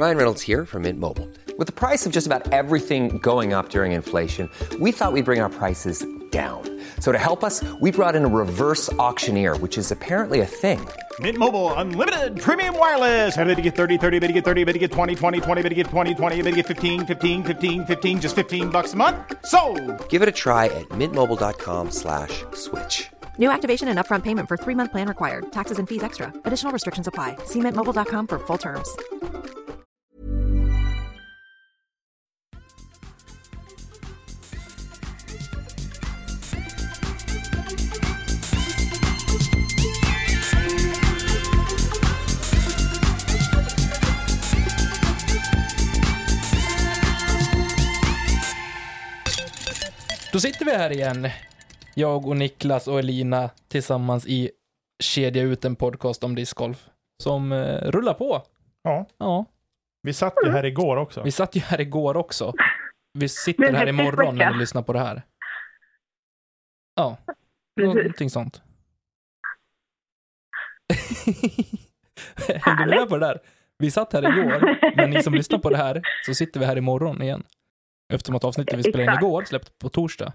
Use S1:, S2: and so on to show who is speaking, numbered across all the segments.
S1: Ryan Reynolds here from Mint Mobile. With the price of just about everything going up during inflation, we thought we'd bring our prices down. So to help us, we brought in a reverse auctioneer, which is apparently a thing.
S2: Mint Mobile unlimited premium wireless. Ready to get 30, 30, bit to get 30, bit to get 20, 20, 20, bit to get 20, 20, bit to get 15, 15, 15, 15 just 15 bucks a month. So,
S1: Give it a try at mintmobile.com slash switch.
S3: New activation and upfront payment for three month plan required. Taxes and fees extra. Additional restrictions apply. See mintmobile.com for full terms.
S4: Då sitter vi här igen, jag och Niklas och Elina tillsammans i Kedja ut en podcast om discgolf som eh, rullar på.
S2: ja,
S4: Ja,
S2: vi satt ju här igår också.
S4: vi satt ju här igår också. Vi sitter
S5: är
S4: här imorgon när ni lyssnar på det här. Ja, någonting sånt. Hängde du med på det där? Vi satt här igår, men ni som lyssnar på det här så sitter vi här imorgon igen. Eftersom att avsnittet vi spelade in igår släpps på torsdag.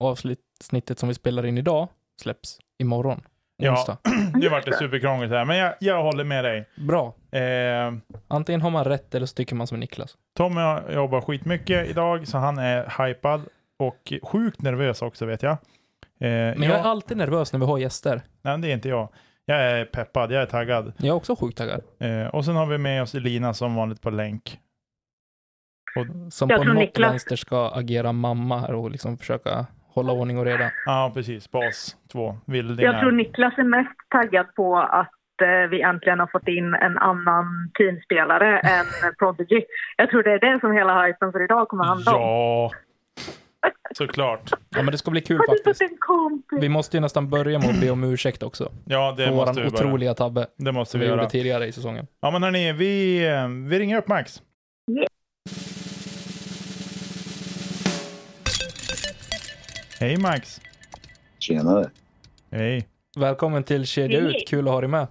S4: Och avsnittet som vi spelar in idag släpps imorgon.
S2: Ja.
S4: Onsdag.
S2: Det vart det superkrångligt här, men jag, jag håller med dig.
S4: Bra.
S2: Eh,
S4: Antingen har man rätt eller så tycker man som Niklas.
S2: Tommy har jobbat skitmycket idag, så han är hypad och sjukt nervös också vet jag. Eh,
S4: Men jag är alltid nervös när vi har gäster.
S2: Nej, det är inte jag. Jag är peppad, jag är taggad.
S4: Jag är också sjukt taggad.
S2: Eh, och sen har vi med oss Elina som vanligt på länk.
S4: Som
S5: Jag
S4: på något
S5: Niklas-
S4: vänster ska agera mamma här och liksom försöka hålla ordning och reda.
S2: Ja, precis. Bas två. Vildingar.
S5: Jag tror Niklas är mest taggad på att eh, vi äntligen har fått in en annan teamspelare än Prodigy. Jag tror det är det som hela hypen för idag kommer handla om.
S2: Ja, såklart.
S4: Ja men det ska bli kul faktiskt.
S5: en?
S4: Vi måste ju nästan börja med att be om ursäkt också.
S2: Ja, det
S4: För
S2: måste
S4: våran
S2: vi börja.
S4: otroliga tabbe
S2: Det måste vi
S4: vi gjorde
S2: göra.
S4: tidigare i säsongen.
S2: Ja, men hörni, vi, eh, vi ringer upp Max. Hej Max.
S6: Tjenare.
S2: Hej.
S4: Välkommen till Kedja
S5: Hej.
S4: Ut, kul att ha dig med.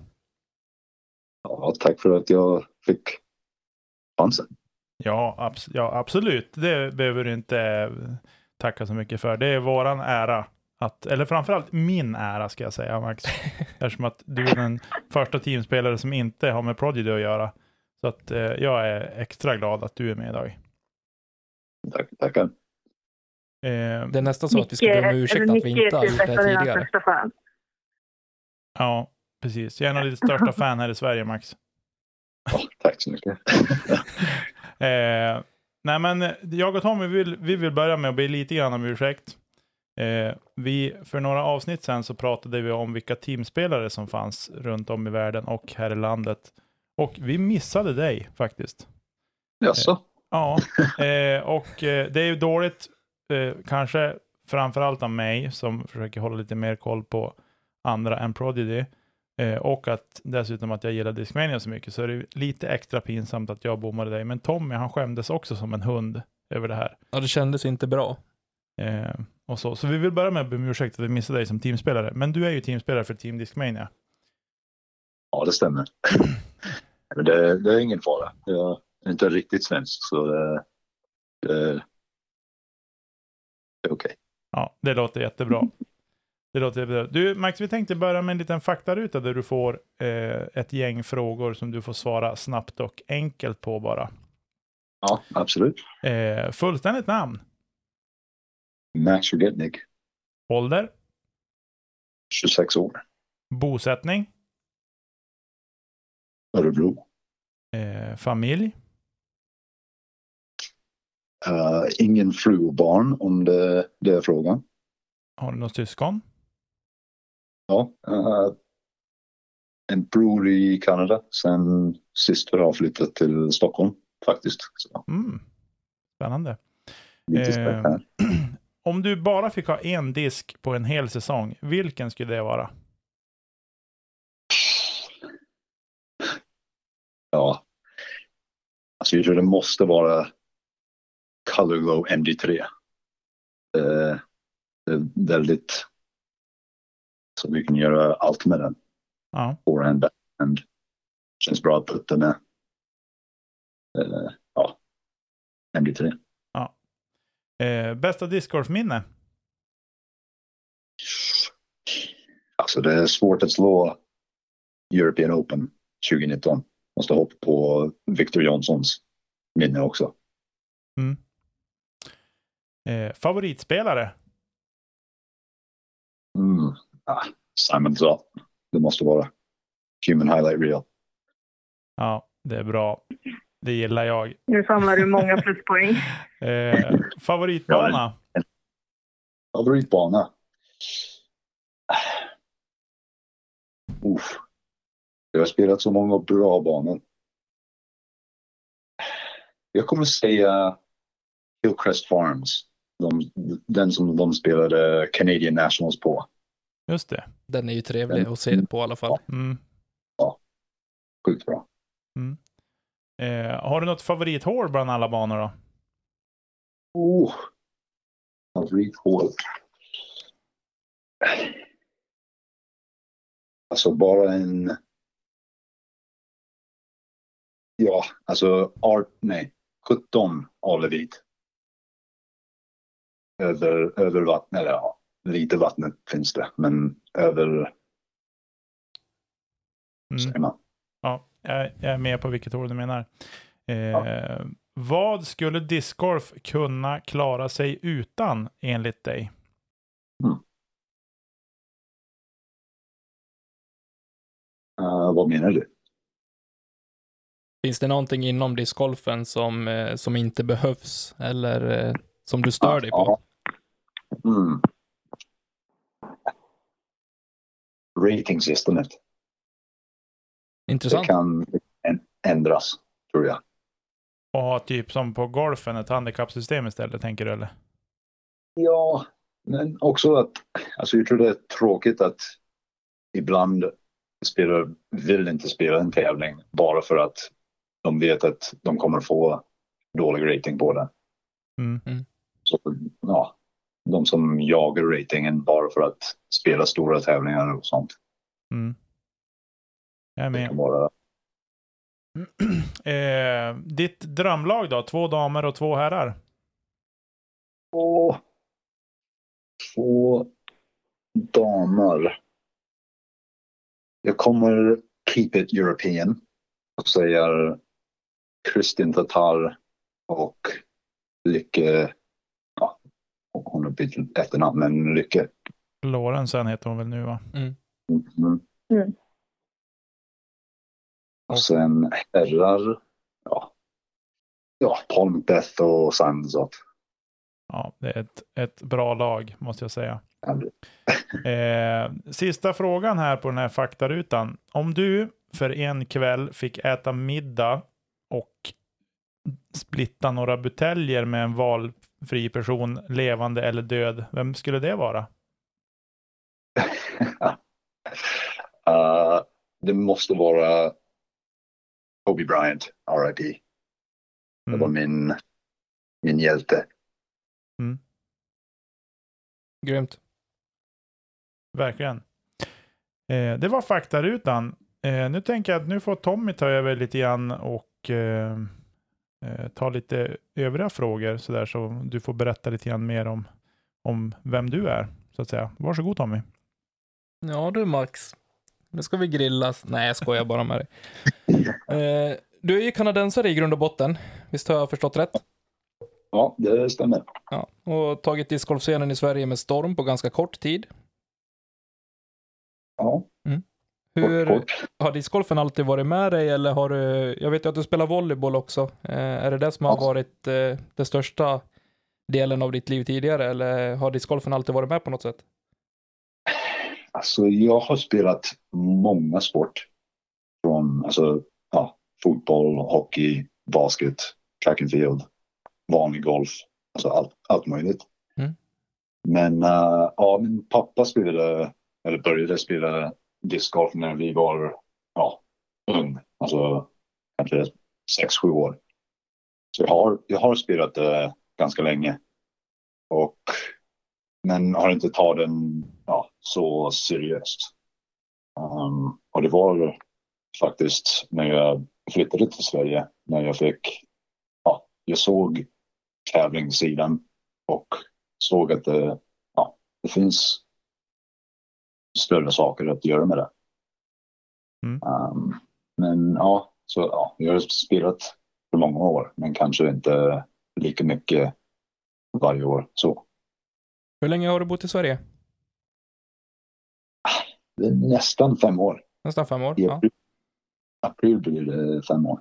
S6: Ja, tack för att jag fick chansen.
S2: Ja, abs- ja, absolut. Det behöver du inte eh, tacka så mycket för. Det är våran ära. Att, eller framförallt min ära ska jag säga Max. Eftersom att du är den första teamspelare som inte har med Prodigy att göra. Så att eh, jag är extra glad att du är med idag.
S6: Tack, tackar.
S2: Eh,
S4: Det är nästan så att vi ska be om ursäkt att vi inte har gjort det här tidigare.
S2: Ja, precis. Jag är en av ditt största fan här i Sverige Max.
S6: Ja, tack så mycket.
S2: Eh, nej men jag och Tommy vill, vi vill börja med att be lite grann om ursäkt. Eh, vi, för några avsnitt sen så pratade vi om vilka teamspelare som fanns runt om i världen och här i landet. Och vi missade dig faktiskt.
S6: Jaså?
S2: Ja, eh, och eh, det är ju dåligt, eh, kanske framförallt av mig som försöker hålla lite mer koll på andra än Prodigy. Eh, och att dessutom att jag gillar Discmania så mycket så är det lite extra pinsamt att jag bommade dig. Men Tommy han skämdes också som en hund över det här.
S4: Ja, det kändes inte bra.
S2: Eh, och så. så vi vill börja med att be om ursäkt att vi missade dig som teamspelare. Men du är ju teamspelare för Team Discmania.
S6: Ja, det stämmer. Men det, det är ingen fara. Jag är inte riktigt svensk, så det, det, okej.
S2: Ja, det låter jättebra. Det låter jättebra. Du, Max, vi tänkte börja med en liten faktaruta där du får eh, ett gäng frågor som du får svara snabbt och enkelt på bara.
S6: Ja, absolut.
S2: Eh, fullständigt namn,
S6: Max Sjugetnik,
S2: ålder,
S6: 26 år,
S2: bosättning,
S6: Örebro.
S2: eh, familj,
S6: Uh, ingen fru och barn om det, det är frågan.
S2: har du något syskon?
S6: Ja, uh, en bror i Kanada. Sen syster har flyttat till Stockholm faktiskt. Så,
S2: Mm. Spännande. Eh, om du bara fick ha en disk på en hel säsong, vilken skulle det vara?
S6: Ja. Alltså jag tror det måste vara Color Glow MD3. Eh, det är väldigt... Så vi kan göra allt med den.
S2: Ja,
S6: Forehand, backhand. Känns bra att putta med. eh, ja, MD3.
S2: Eh, bästa discgolfminne?
S6: Alltså det är svårt att slå European Open 2019. Måste hoppa på Victor Johnsons minne också.
S2: Eh, favoritspelare?
S6: Mm. Ah, Simon sa det måste vara Human Highlight Reel.
S2: Ja, det är bra. Det gillar jag.
S5: Nu samlar du många pluspoäng.
S2: Eh, favoritbana?
S6: Favoritbana? Uff. Jag har spelat så många bra banor. Jag kommer säga Hillcrest Farms. De, den som de spelade Canadian Nationals på.
S2: Just det.
S4: Den är ju trevlig att se på i alla fall.
S2: Mm.
S6: Sjukt bra.
S2: Eh, har du något favorithål bland alla banor då?
S6: Oh. Favorithål. Alltså bara en... Ja, alltså art, nej, 17 Alevit. Över, över vattnet, eller ja, lite vattnet finns det, men över,
S2: Mm.
S6: säger man.
S2: Ja, jag, är med på vilket hål du menar. Eh, Vad skulle discgolf kunna klara sig utan enligt dig?
S6: Uh, vad menar du?
S4: Finns det någonting inom discgolfen som, eh, som inte behövs eller eh, som du stör dig på?
S6: Mm. Ratingsystemet. Det
S4: Intressant.
S6: kan än- ändras, tror jag.
S2: Och ha typ som på golfen ett handikappsystem istället, tänker du eller?
S6: Ja, men också att alltså jag tror det är tråkigt att ibland spelare vill inte spela en tävling bara för att de vet att de kommer få dålig rating på den.
S2: Mm.
S6: Så ja, de som jagar ratingen bara för att spela stora tävlingar och sånt.
S2: Mm. Jag är
S6: Det
S2: med.
S6: kan vara
S2: Eh, ditt drömlag då? Två damer och två herrar?
S6: Två, två damer. Jag kommer keep it European och säger Kristin Tatar och Lycke. Bytt efternamn, men Lycke.
S2: Lorentzen heter hon väl nu va?
S6: Mm.
S5: Mm.
S6: Och sen herrar. Ja, ja Macbeth och Zott.
S2: Ja, det är ett, ett bra lag måste jag säga. Eh, sista frågan här på den här faktarutan. Om du för en kväll fick äta middag och splitta några buteljer med en valfri person, levande eller död, vem skulle det vara?
S6: uh, det måste vara Kobe Bryant, RIP. Det var
S2: Mm.
S6: min, min hjälte.
S4: Grymt.
S2: Verkligen. Eh, det var faktarutan. Eh, nu tänker jag att nu får Tommy ta över lite grann och eh, ta lite övriga frågor så där så du får berätta lite grann mer om, om vem du är så att säga. Varsågod Tommy.
S4: Ja du Max. Nu ska vi grillas. Nej, jag skojar bara med dig. Eh, du är ju kanadensare i grund och botten. Visst har jag förstått rätt?
S6: Ja, det stämmer.
S4: Ja. Och tagit discgolfscenen i Sverige med storm på ganska kort tid.
S6: Ja,
S4: Hur,
S6: kort, kort.
S4: Har discgolfen alltid varit med dig eller har du, jag vet ju att du spelar volleyboll också. Eh, är det det som har varit eh, den största delen av ditt liv tidigare eller har discgolfen alltid varit med på något sätt?
S6: Alltså, jag har spelat många sport. Från alltså, ja, fotboll, hockey, basket, track and field, vanlig golf. Alltså allt, allt möjligt.
S4: Mm.
S6: Men uh, ja, min pappa spelade, eller började spela discgolf när vi var ja, ung. Alltså kanske sex, sju år. Så jag har, jag har spelat det ganska länge. Och, men har inte tagit den ja, så seriöst. Um, och det var faktiskt när jag flyttade till Sverige när jag fick, ja, jag såg tävlingssidan och såg att det, ja, det finns större saker att göra med det.
S2: Mm.
S6: Um, men ja, så ja, jag har spelat för många år, men kanske inte lika mycket varje år så.
S4: Hur länge har du bott i Sverige?
S6: Det är nästan fem år.
S4: Nästan fem år?
S6: I
S4: Ja,
S6: april, april blir det fem år.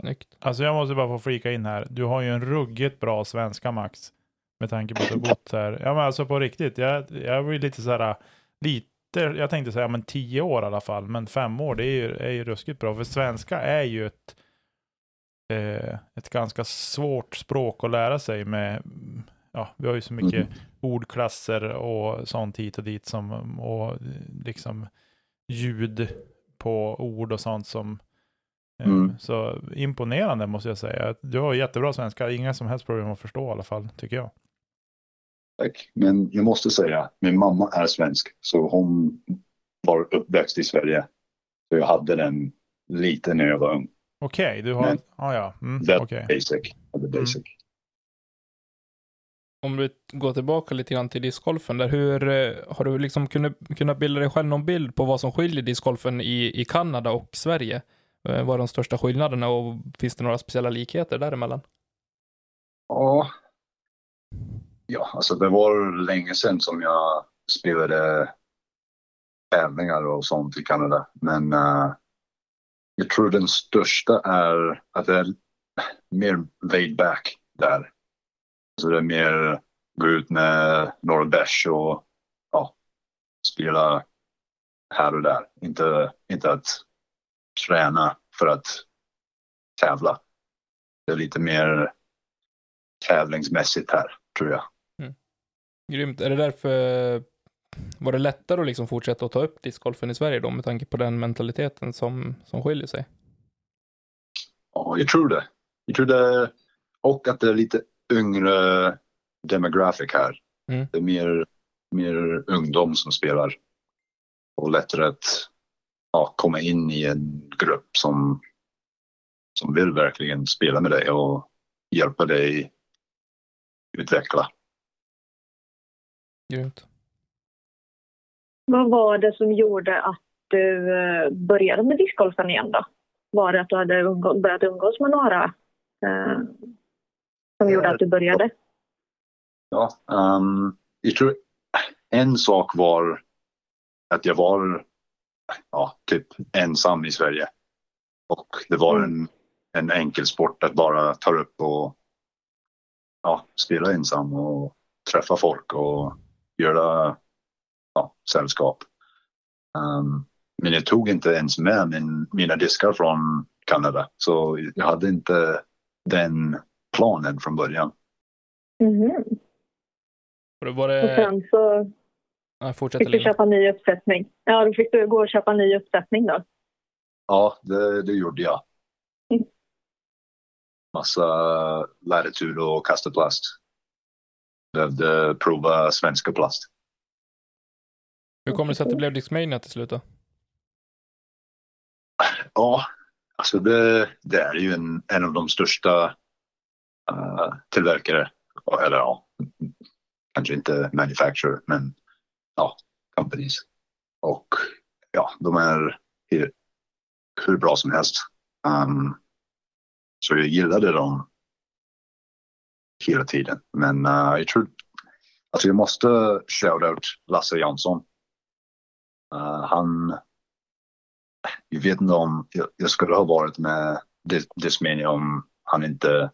S4: snyggt.
S2: Alltså jag måste bara få flika in här. Du har ju en ruggigt bra svenska Max. Med tanke på att du bott här. Ja men alltså på riktigt. Jag, jag blir lite så här. Lite, jag tänkte säga men tio år i alla fall. Men fem år det är ju, är ju ruskigt bra. För svenska är ju ett, eh, ett ganska svårt språk att lära sig med. Ja, vi har ju så mycket
S6: Mm.
S2: ordklasser och sånt hit och dit som och liksom ljud på ord och sånt som eh,
S6: Mm.
S2: så imponerande måste jag säga. Du har jättebra svenska, inga som helst problem att förstå i alla fall, tycker jag.
S6: Tack. Men jag måste säga, min mamma är svensk, så hon var uppväxt i Sverige. Så jag hade den lite när jag var ung.
S2: Okej, du har...
S6: Men-
S2: Ah, ja, mm,
S6: That
S2: okej.
S6: basic. The basic.
S4: Om du går tillbaka lite grann till discgolfen där, hur eh, har du liksom kunnat, kunnat bilda dig själv någon bild på vad som skiljer discgolfen i, i Kanada och Sverige? Eh, Vad är de största skillnaderna och finns det några speciella likheter däremellan?
S6: Ja. Ja, alltså det var länge sedan som jag spelade tävlingar och sånt i Kanada. Men uh, jag tror den största är att det är mer laid back där. Så det är mer gå ut med några bärs och ja, spela här och där. Inte, inte att träna för att tävla. Det är lite mer tävlingsmässigt här, tror jag.
S4: Grymt. Är det därför, var det lättare att liksom fortsätta att ta upp discgolfen i Sverige då med tanke på den mentaliteten som, som skiljer sig?
S6: Ja, jag tror det. Jag tror det. Och att det är lite yngre demographic här.
S4: Mm.
S6: Det är mer, mer ungdom som spelar. Och lättare att ja, komma in i en grupp som, som vill verkligen spela med dig och hjälpa dig utveckla.
S4: Grymt.
S5: Vad var det som gjorde att du eh, började med discgolfen igen då? Var det att du hade umgå- börjat umgås med några eh, som gjorde att du började?
S6: Ja, um, jag tror en sak var att jag var ja, typ ensam i Sverige. Och det var en, en enkel sport att bara ta upp och ja, spela ensam och träffa folk och göra ja, sällskap. Um, men jag tog inte ens med min, mina diskar från Kanada. Så jag hade inte den planen från början.
S5: Mhm.
S4: Och då var
S5: Och
S4: det...
S5: sen så
S4: Ja,
S5: fick du köpa ny uppsättning. Ja, då fick du gå och köpa ny uppsättning då.
S6: Ja, det, det gjorde jag.
S5: Mm.
S6: Massa latitud och kastaplast. Behövde prova svenska plast.
S4: Hur kommer det sig att det blev Discmania till slut då?
S6: Ja, alltså det, det är ju en, en av de största uh, tillverkare. Eller ja, kanske inte manufacturer, men ja, companies. Och ja, de är hur, hur bra som helst. Um, så jag gillade dem hela tiden. Men uh, jag tror, alltså jag måste shout out Lasse Jansson. Uh, han, jag vet inte om jag, jag skulle ha varit med Dis- Discmania om han inte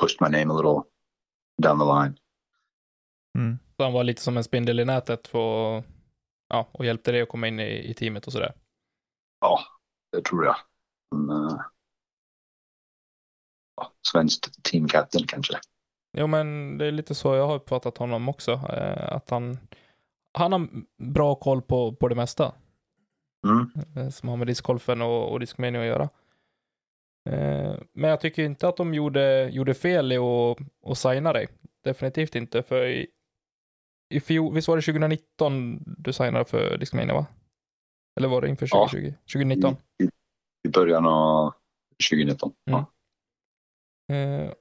S6: pushed my name a little down the line.
S2: Mm.
S4: Så han var lite som en spindel i nätet för, ja, och hjälpte dig att komma in i, i teamet och sådär.
S6: Ja, det tror jag. Men, uh, svenskt team captain kanske.
S4: Jo, men det är lite så jag har uppfattat honom också. Eh, att han, han har bra koll på, på det mesta
S6: Mm.
S4: eh, som har med discgolfen och, och Discmania att göra. Eh, men jag tycker inte att de gjorde, gjorde fel i att, att signa dig. Definitivt inte, för i, i fjol, visst var det 2019 du signade för Discmania, va? Eller var det inför
S6: Ja.
S4: 2020? 2019?
S6: I, i början av 2019.
S4: Mm.
S6: Ja.
S4: Eh,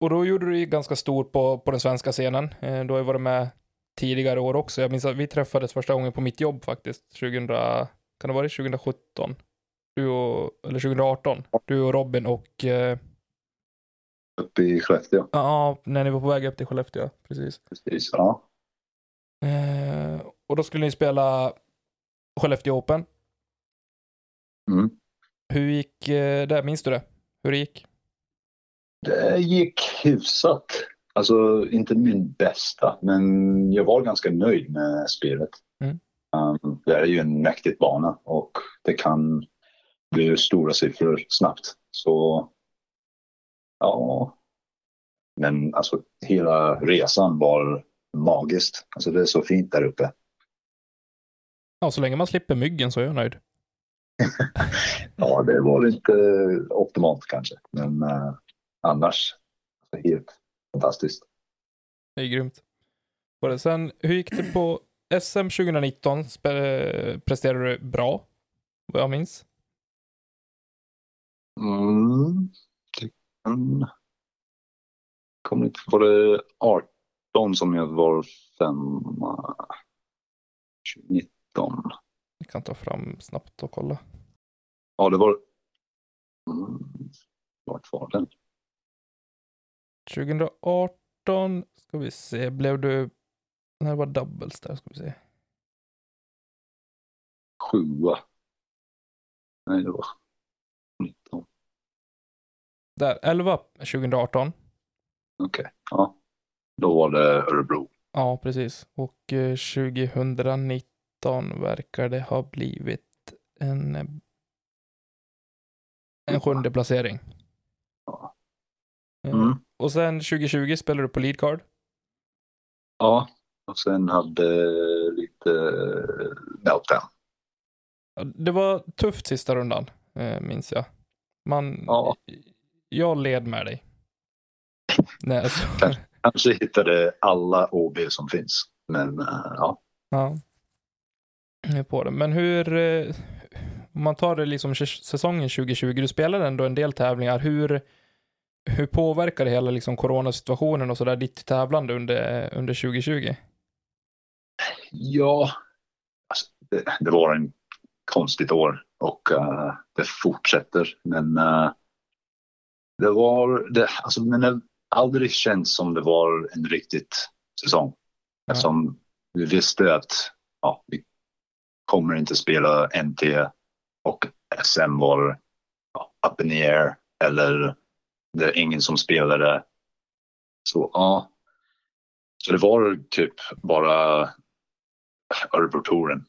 S4: och då gjorde du ju ganska stor på, på den svenska scenen. Eh, du har ju varit med tidigare år också. Jag minns att vi träffades första gången på mitt jobb faktiskt. 2000, kan det varit 2017? Du och, eller 2018. Du och Robin och, eh,
S6: Uppe i Skellefteå.
S4: ja, när ni var på väg upp till Skellefteå. Precis.
S6: Precis. Ja.
S4: Eh, och då skulle ni spela Skellefteå Open.
S6: Mm.
S4: Hur gick eh, det? Minns du det? Hur det gick?
S6: Det gick hyfsat. Alltså inte min bästa, men jag var ganska nöjd med spelet.
S4: Mm.
S6: Um, det är ju en mäktig bana och det kan bli stora siffror snabbt. Så ja, men alltså hela resan var magiskt. Alltså det är så fint där uppe.
S4: Ja, så länge man slipper myggen så är jag nöjd.
S6: Ja, det var inte optimalt kanske, men eh, annars alltså, helt fantastiskt.
S4: Det är grymt. Sen, hur gick det på SM 2019? Spe- presterade du bra? Vad jag minns.
S6: Mm. Kommer inte... Var det 18 som jag var femma? 19?
S4: Jag kan ta fram snabbt och kolla.
S6: Ja, det var... Mm. Vart var den?
S4: 2018 ska vi se, blev du... När var doubles där ska vi se.
S6: Sjua. Nej, det var 19.
S4: Där, 11 2018.
S6: Okej, ja. Då var det Örebro.
S4: Ja, precis. Och eh, 2019 verkar det ha blivit en, eh, en sjunde placering.
S6: Ja.
S4: Eh,
S6: Mm.
S4: Och sen 2020 spelade du på lead card.
S6: Ja, och sen hade lite meltdown.
S4: Ja, Det var tufft sista rundan, eh, minns jag. Man,
S6: Ja.
S4: Jag led med dig. Nej, alltså,
S6: Kanske hittade alla OB som finns. Men eh, ja,
S4: ja. Jag är på det. Men hur, eh, om man tar det liksom säs- säsongen 2020, du spelade ändå en del tävlingar. Hur, hur påverkar det hela liksom coronasituationen och sådär ditt tävlande under, under 2020?
S6: ja alltså, det, det var en konstigt år och eh, det fortsätter. Men eh, det var, det, alltså, men det aldrig känts som det var en riktigt säsong.
S4: Ja.
S6: Eftersom vi visste att ja, vi kommer inte spela NT och SM var ja, up in the air eller det är ingen som spelade. Så ja, så det var typ bara Örebro-touren,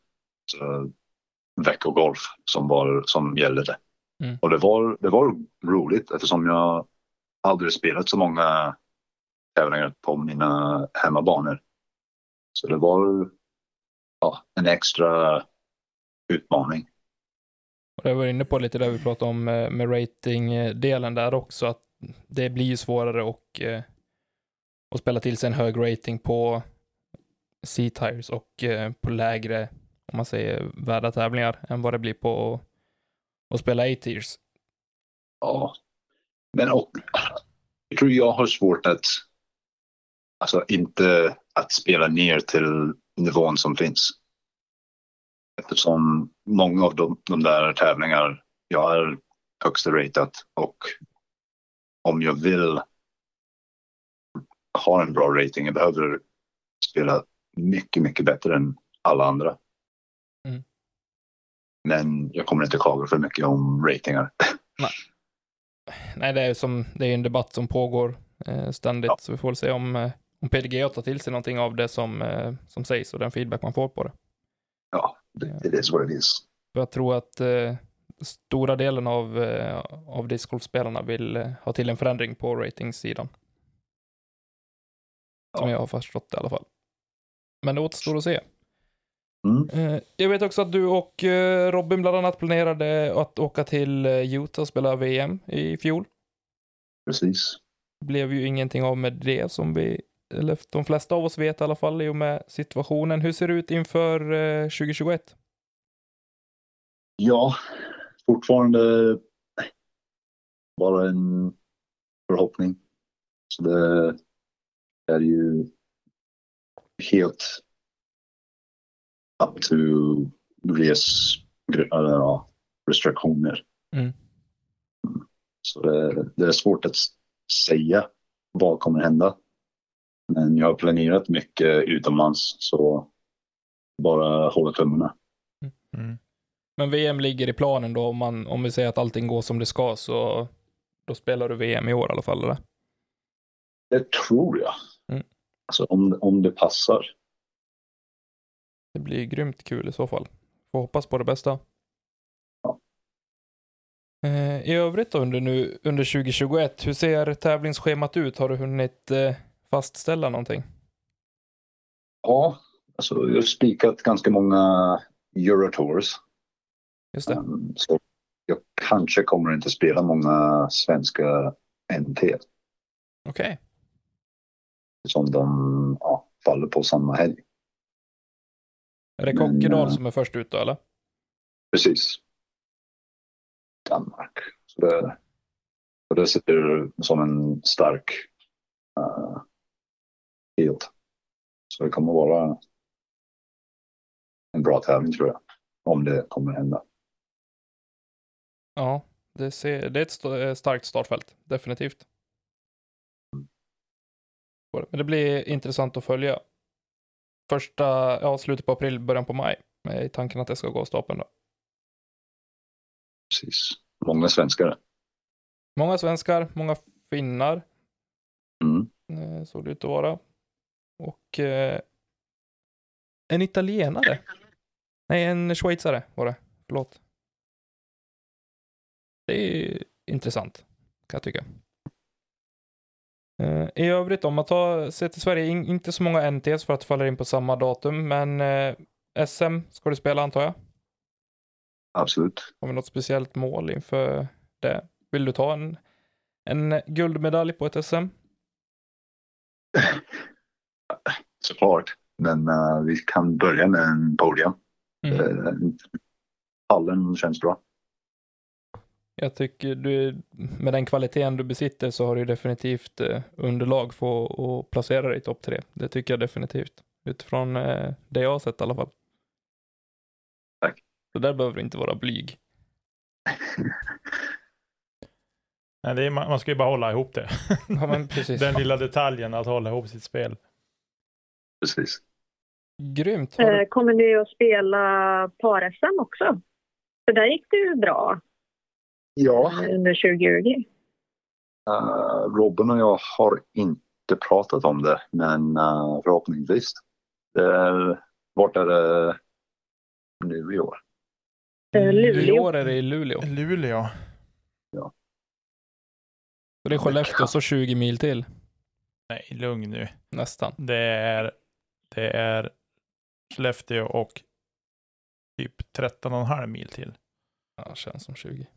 S6: veckogolf som, var, som gällde det.
S4: Mm.
S6: Och det var, det var roligt eftersom jag aldrig spelat så många tävlingar på mina hemmabanor. Så det var ja, en extra utmaning.
S4: Och jag var inne på lite där vi pratade om eh, med ratingdelen där också, att det blir ju svårare och, eh, att spela till sig en hög rating på C-tires och eh, på lägre, om man säger, värda tävlingar än vad det blir på att spela A-tiers.
S6: Ja. Men och, jag tror jag har svårt att alltså inte att spela ner till nivån som finns. Eftersom många av de, de där tävlingar jag är högst ratat och om jag vill ha en bra rating, jag behöver spela mycket, mycket bättre än alla andra.
S4: Mm.
S6: Men jag kommer inte klaga för mycket om ratingar.
S4: Nej, det är som, det är en debatt som pågår eh, ständigt,
S6: Ja.
S4: så vi får väl se om, eh, om PDGA tar till sig någonting av det som, eh, som sägs och den feedback man får på det.
S6: Ja, det, det är what it is.
S4: För jag tror att eh, stora delen av, eh, av discgolfspelarna vill eh, ha till en förändring på ratingsidan. Som
S6: Ja.
S4: jag har förstått det i alla fall. Men det återstår att se.
S6: Mm.
S4: Eh, jag vet också att du och Robin bland annat planerade att åka till Utah och spela VM i fjol.
S6: Precis.
S4: Det blev ju ingenting av med det som vi, eller de flesta av oss vet i alla fall, i och med situationen. Hur ser det ut inför eh, 2021?
S6: Ja, fortfarande bara en förhoppning. Så det är ju helt up to VS eller, ja, restriktioner.
S4: Mm.
S6: Så det, det är svårt att säga vad kommer hända. Men jag har planerat mycket utomlands så bara hålla tummarna.
S2: Mm.
S4: Men VM ligger i planen då, om, man, om vi säger att allting går som det ska, så då spelar du VM i år i alla fall, eller?
S6: Det tror jag.
S4: Mm.
S6: Alltså om, om det passar.
S4: Det blir grymt kul i så fall. Får hoppas på det bästa.
S6: Ja.
S4: Eh, I övrigt då under, nu, under 2021, hur ser tävlingsschemat ut? Har du hunnit eh, fastställa någonting?
S6: Ja, alltså jag har spikat ganska många Eurotours.
S4: Just det.
S6: Um, Så jag kanske kommer inte spela många svenska NT
S4: Okej.
S6: som de ja, faller på samma helg.
S4: Är det Kokkedal
S6: eh,
S4: som är först ut då, eller?
S6: Precis. Danmark. Så det, så det sitter som en stark uh, helt. Så det kommer vara en bra tävling tror jag. Om det kommer hända.
S4: Ja, det, ser, det är ett st- eh, starkt startfält, definitivt. Men det blir intressant att följa. Första, ja, slutet på april, början på maj. Med i tanken att det ska gå av stapeln då.
S6: Precis. Många svenskar.
S4: Många svenskar, många finnar,
S6: Mm.
S4: såg det ut att vara. Och eh, en italienare. Nej, en schweizare var det. Förlåt. Det är intressant, kan jag tycka. Eh, I övrigt om man tar sig till Sverige, in, inte så många NTs för att falla in på samma datum, men eh, SM ska du spela antar jag?
S6: Absolut.
S4: Har vi något speciellt mål inför det? Vill du ta en, en guldmedalj på ett SM?
S6: Såklart. Men eh, vi kan börja med en podium.
S4: Mm.
S6: Uh, hallen känns bra.
S4: Jag tycker du, med den kvaliteten du besitter så har du definitivt eh, underlag för att placera dig i topp tre. Det tycker jag definitivt. Utifrån eh, det jag har sett i alla fall.
S6: Tack.
S4: Så där behöver du inte vara blyg.
S2: Nej, det är, man, ska ju bara hålla ihop det.
S4: Ja, men precis.
S2: Den lilla detaljen att hålla ihop sitt spel.
S6: Precis.
S4: Grymt. Du,
S5: Eh, Kommer ni att spela par-SM också? För där gick det ju bra
S6: Ja.
S5: eh, under 2020.
S6: Uh, Robin och jag har inte pratat om det, men uh, förhoppningsvis. Är, vart är det nu i år?
S5: Eh,
S4: I
S5: Luleå.
S4: år är det i Luleå.
S2: Luleå.
S4: Så det är Skellefteå så 20 mil till.
S2: Nej, lugn nu.
S4: Nästan.
S2: Det är, det är Skellefteå och typ 13,5 mil till.
S4: Ja, känns som 20.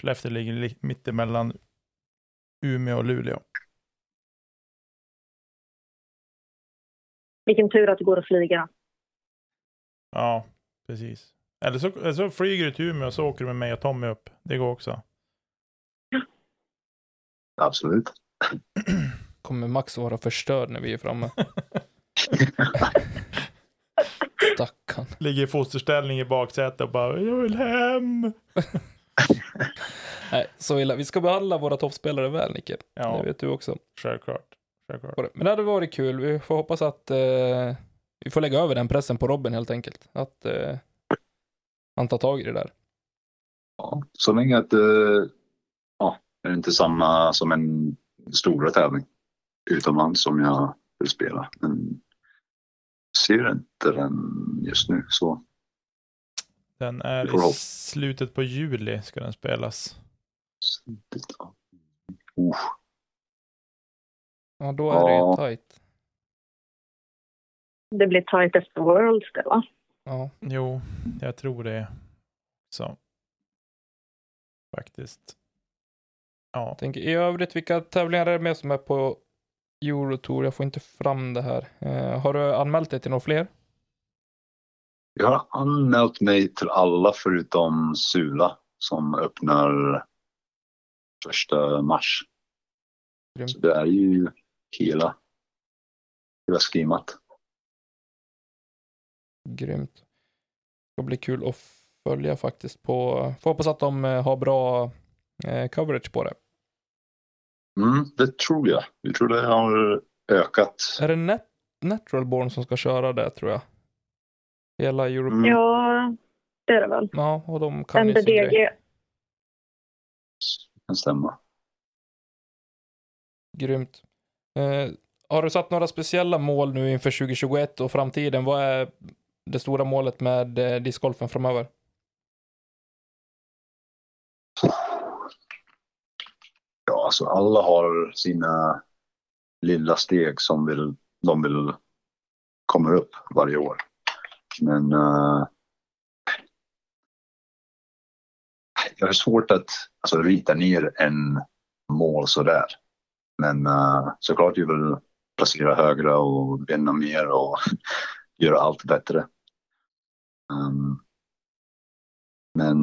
S2: Skellefteå ligger li- mittemellan Umeå och Luleå.
S5: Vilken tur att det går att flyga.
S2: Ja, precis. Eller så, eller så flyger du till Umeå och så åker du med mig och Tommy upp. Det går också.
S6: Absolut.
S4: Kommer Max vara förstörd när vi är framme. Stackarn.
S2: Ligger i fosterställning i baksätet och bara jag vill hem.
S4: Nej, så illa. Vi ska behandla våra toppspelare väl, Nicke.
S2: Ja,
S4: Det vet du också.
S2: självklart. självklart.
S4: Men det hade varit kul. Vi får hoppas att eh, vi får lägga över den pressen på Robin helt enkelt. Att eh, han tar tag i det där.
S6: Ja, så länge att uh, ja, det är inte samma som en stora tävling utomlands som jag vill spela. Men ser inte den just nu så.
S2: Den är i slutet på juli ska den spelas.
S6: Uh,
S4: Ja, då är det ju tajt.
S5: Det blir tightest worlds det va?
S4: Ja.
S2: Jo, jag tror det. Så. Faktiskt. Ja,
S4: Tänk, I övrigt, vilka tävlingar är det med som är på Eurotour? Jag får inte fram det här. Eh, har du anmält dig till några fler?
S6: Jag har anmält mig till alla förutom Sula som öppnar första mars.
S4: Grymt.
S6: Så det är ju hela, schemat.
S4: Grymt. Det ska bli kul att följa faktiskt på, får hoppas att de eh, har bra eh, coverage på det.
S6: Mm, det tror jag. Jag tror det har ökat.
S4: Är det Net Natural Born som ska köra det tror jag? Hela Europe.
S6: Mm.
S5: Ja, det är det väl.
S4: Ja, och de kan ju sin grej.
S5: MBDG.
S6: kan stämma.
S4: Grymt. Eh, har du satt några speciella mål nu inför 2021 och framtiden? Vad är det stora målet med eh, discgolfen framöver?
S6: Ja, alltså alla har sina lilla steg som vill, de vill kommer upp varje år. Men uh, jag har svårt att alltså, rita ner en mål sådär. Men uh, såklart jag vill placera högre och vinna mer och göra allt bättre. Um, men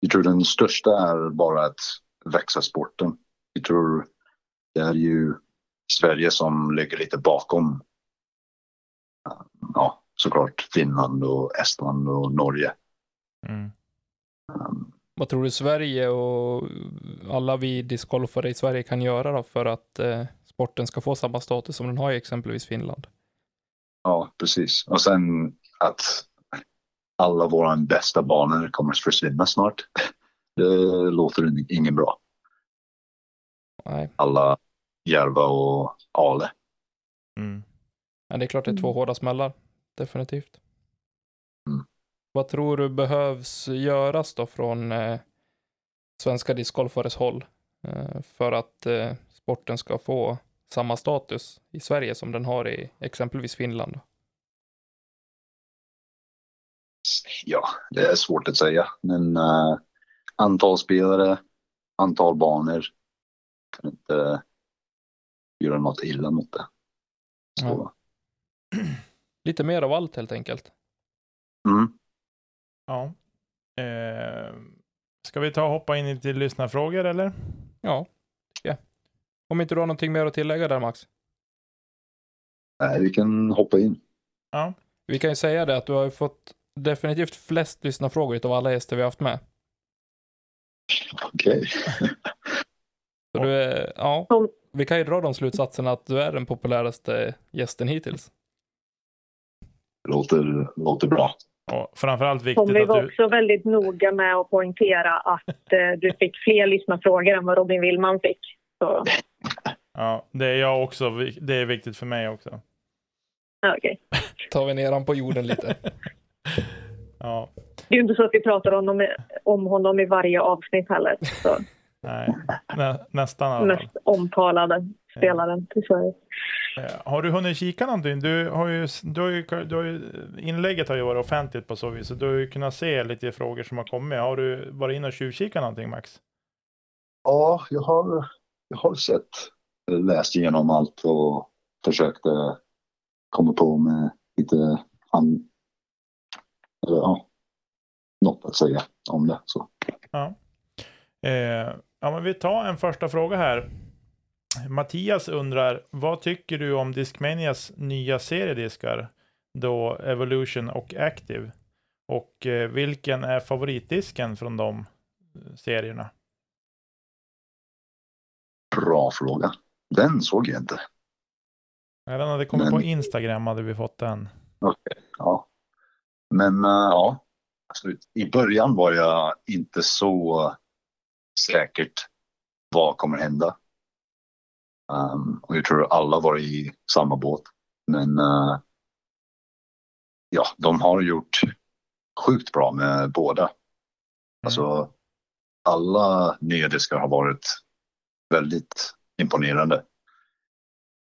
S6: jag tror den största är bara att växa sporten. Jag tror det är ju Sverige som ligger lite bakom. Ja, såklart Finland och Estland och Norge.
S2: Mm.
S6: Um,
S4: Vad tror du Sverige och alla vi discgolfare i Sverige kan göra då för att eh, sporten ska få samma status som den har i exempelvis Finland?
S6: Ja, precis. Och sen att alla våra bästa banor kommer att försvinna snart. Det låter ingen bra.
S4: Nej,
S6: Alla Järva och Ale.
S2: Mm.
S4: Men det är klart det är två
S5: Mm.
S4: hårda smällar. Definitivt.
S6: Mm.
S4: Vad tror du behövs göras då från eh, svenska discgolfares håll eh, för att eh, sporten ska få samma status i Sverige som den har i exempelvis Finland?
S6: Ja, det är svårt att säga. Men uh, antal spelare, antal banor. Kan inte göra något illa mot det. Så,
S4: Lite mer av allt helt enkelt.
S6: mm.
S2: Ja. Eh, ska vi ta och hoppa in i till lyssnarfrågor eller?
S4: Ja, jag. Om inte du har någonting mer att tillägga där Max?
S6: Nej, vi kan hoppa in.
S2: Ja.
S4: Vi kan ju säga det att du har ju fått definitivt flest lyssnarfrågor av alla gäster vi har haft med.
S6: Okej.
S4: Så du är, ja, vi kan ju dra de slutsatserna att du är den populäraste gästen hittills.
S6: Låter, låter bra.
S2: Och framförallt viktigt
S5: Tommy
S2: att
S5: var
S2: du...
S5: också väldigt noga med att poängtera att eh, du fick fler lyssnarfrågor än vad Robin Willman fick. Så,
S2: Ja, det är jag också. Det är viktigt för mig också.
S5: ja, okej.
S4: Tar vi ner han på jorden lite.
S2: Ja,
S5: Det är ju inte så att vi pratar om honom, om honom i varje avsnitt heller. Så,
S2: nej. Nä, nästan i alla
S5: mest omtalade spelaren till Sverige.
S2: Eh, Har du hunnit kika någonting? Du har ju, du har ju, du har ju, inlägget har ju varit offentligt på så vis, så du har ju kunnat se lite frågor som har kommit. Har du varit inne och tjuvkikat någonting Max?
S6: Ja, jag har, jag har sett, läst igenom allt och försökte komma på med lite an, eller, ja, något att säga om det. Så.
S2: Ja. Eh, ja, men vi tar en första fråga här. Mattias undrar, vad tycker du om Discmanias nya seriediskar? Då Evolution och Active. Och eh, vilken är favoritdisken från de eh, serierna?
S6: Bra fråga. Den såg jag inte.
S2: Ja, Den hade kommit
S6: Men-
S2: på Instagram hade vi fått den.
S6: Ja. Men äh, ja, alltså, i början var jag inte så säkert vad kommer hända. Um, och jag tror alla var i samma båt. Men äh, ja, de har gjort sjukt bra med båda. Alltså alla nya diskar har varit väldigt imponerande.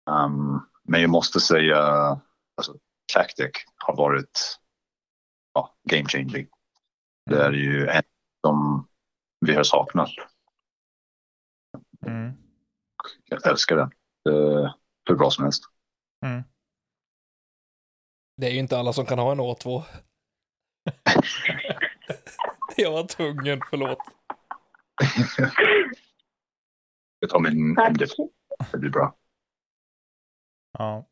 S6: Um, men jag måste säga, alltså, Tactic har varit ja, game changing. Det är ju en som vi har saknat.
S2: Mm.
S6: Jag älskar den. Uh, hur bra som helst.
S2: Mm.
S4: Det är ju inte alla som kan ha en Å2. Jag var tvungen, förlåt.
S6: Jag tar min
S5: Tack.
S6: MD. Det blir bra.
S2: Ja.